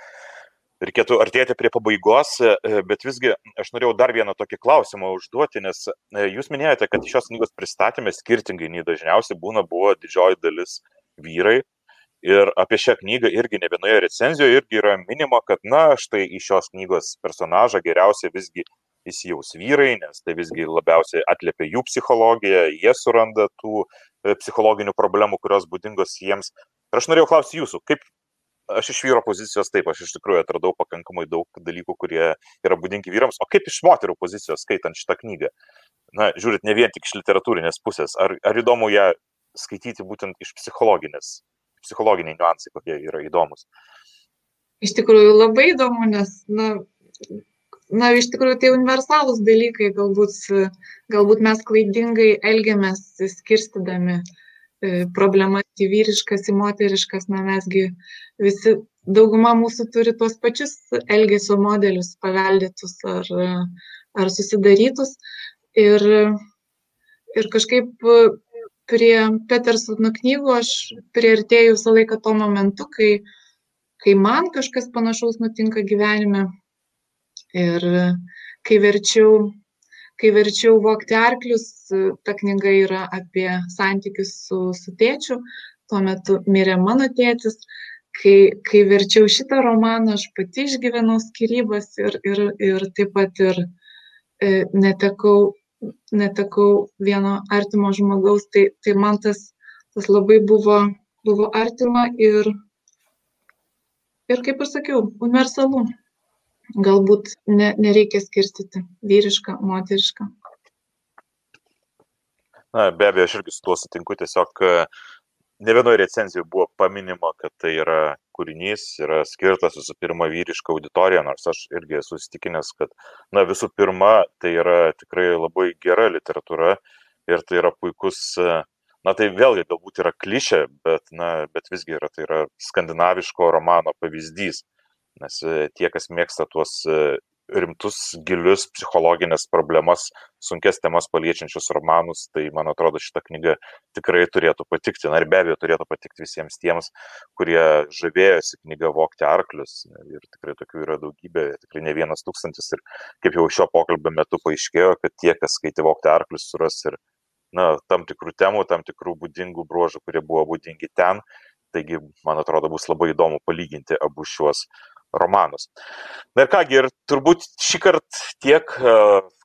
reikėtų artėti prie pabaigos, e, bet visgi aš norėjau dar vieną tokį klausimą užduoti, nes e, jūs minėjote, kad šios knygos pristatymė skirtingai nei dažniausiai būna, buvo didžioji dalis vyrai. Ir apie šią knygą irgi ne vienoje recenzijoje irgi yra minima, kad, na, štai į šios knygos personažą geriausiai visgi įsijaus vyrai, nes tai visgi labiausiai atliepia jų psichologiją, jie suranda tų e, psichologinių problemų, kurios būdingos jiems. Ir aš norėjau klausyti jūsų, kaip aš iš vyro pozicijos taip, aš iš tikrųjų atradau pakankamai daug dalykų, kurie yra būdingi vyrams, o kaip iš moterų pozicijos skaitant šitą knygą? Na, žiūrit, ne vien tik iš literatūrinės pusės, ar, ar įdomu ją skaityti būtent iš psichologinės, psichologiniai niuansai, kokie yra įdomus? Iš tikrųjų labai įdomu, nes, na, na iš tikrųjų tai universalūs dalykai, galbūt, galbūt mes klaidingai elgiamės skirstydami E, problemas į vyriškas, į moteriškas, na mesgi visi, dauguma mūsų turi tuos pačius elgesio modelius paveldėtus ar, ar susidarytus. Ir, ir kažkaip prie Petersono knygų aš prieartėjau visą laiką tuo momentu, kai, kai man kažkas panašaus nutinka gyvenime. Ir kai verčiau kai verčiau vogti arklius, ta knyga yra apie santykius su, su tėčiu, tuo metu mirė mano tėtis. Kai, kai verčiau šitą romaną, aš pati išgyvenau skirybas ir, ir, ir taip pat ir e, netekau, netekau vieno artimo žmogaus, tai, tai man tas, tas labai buvo, buvo artima ir, ir, kaip ir sakiau, universalu galbūt ne, nereikia skirstyti vyrišką, moterišką. Na, be abejo, aš irgi su tuo sutinku, tiesiog e, ne vienoje recenzijoje buvo paminima, kad tai yra kūrinys, yra skirtas visų pirma vyriška auditorija, nors aš irgi esu įstikinęs, kad, na, visų pirma, tai yra tikrai labai gera literatūra ir tai yra puikus, na, tai vėlgi galbūt yra klišė, bet, na, bet visgi yra, tai yra skandinaviško romano pavyzdys nes e, tie, kas mėgsta tuos e, rimtus, gilius psichologinės problemas, sunkes temas paliečiančius romanus, tai man atrodo šita knyga tikrai turėtų patikti. Na ir be abejo turėtų patikti visiems tiems, kurie žavėjosi knygą Vokti arklius. Ir tikrai tokių yra daugybė, tikrai ne vienas tūkstantis. Ir kaip jau šio pokalbio metu paaiškėjo, kad tie, kas skaitė Vokti arklius, suras ir na, tam tikrų temų, tam tikrų būdingų bruožų, kurie buvo būdingi ten. Taigi, man atrodo, bus labai įdomu palyginti abu šiuos romanus. Na ir kągi, ir turbūt šį kartą tiek e,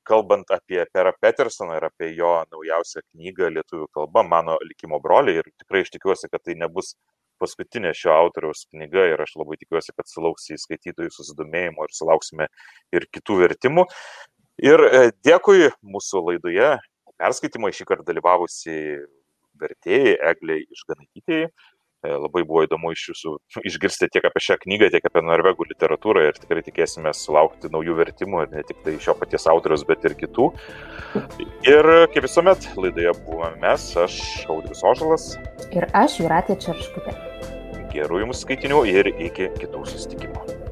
kalbant apie Perą Petersoną ir apie jo naujausią knygą lietuvių kalba, mano likimo broliai. Ir tikrai aš tikiuosi, kad tai nebus paskutinė šio autoriaus knyga ir aš labai tikiuosi, kad sulauks į skaitytojų susidomėjimo ir sulauksime ir kitų vertimų. Ir e, dėkui mūsų laidoje perskaitimai šį kartą dalyvavusi vertėjai Egliai Išganaitytėjai. E, labai buvo įdomu iš jūsų <laughs> išgirsti tiek apie šią knygą, tiek apie norvegų literatūrą ir tikrai tikėsime sulaukti naujų vertimų, ne tik tai šio paties autoriaus, bet ir kitų. Ir kaip visuomet, laidoje buvome mes, aš Audrius Ožalas. Ir aš Juratė Čerškutė. Gerų jums skaitinių ir iki kitų susitikimų.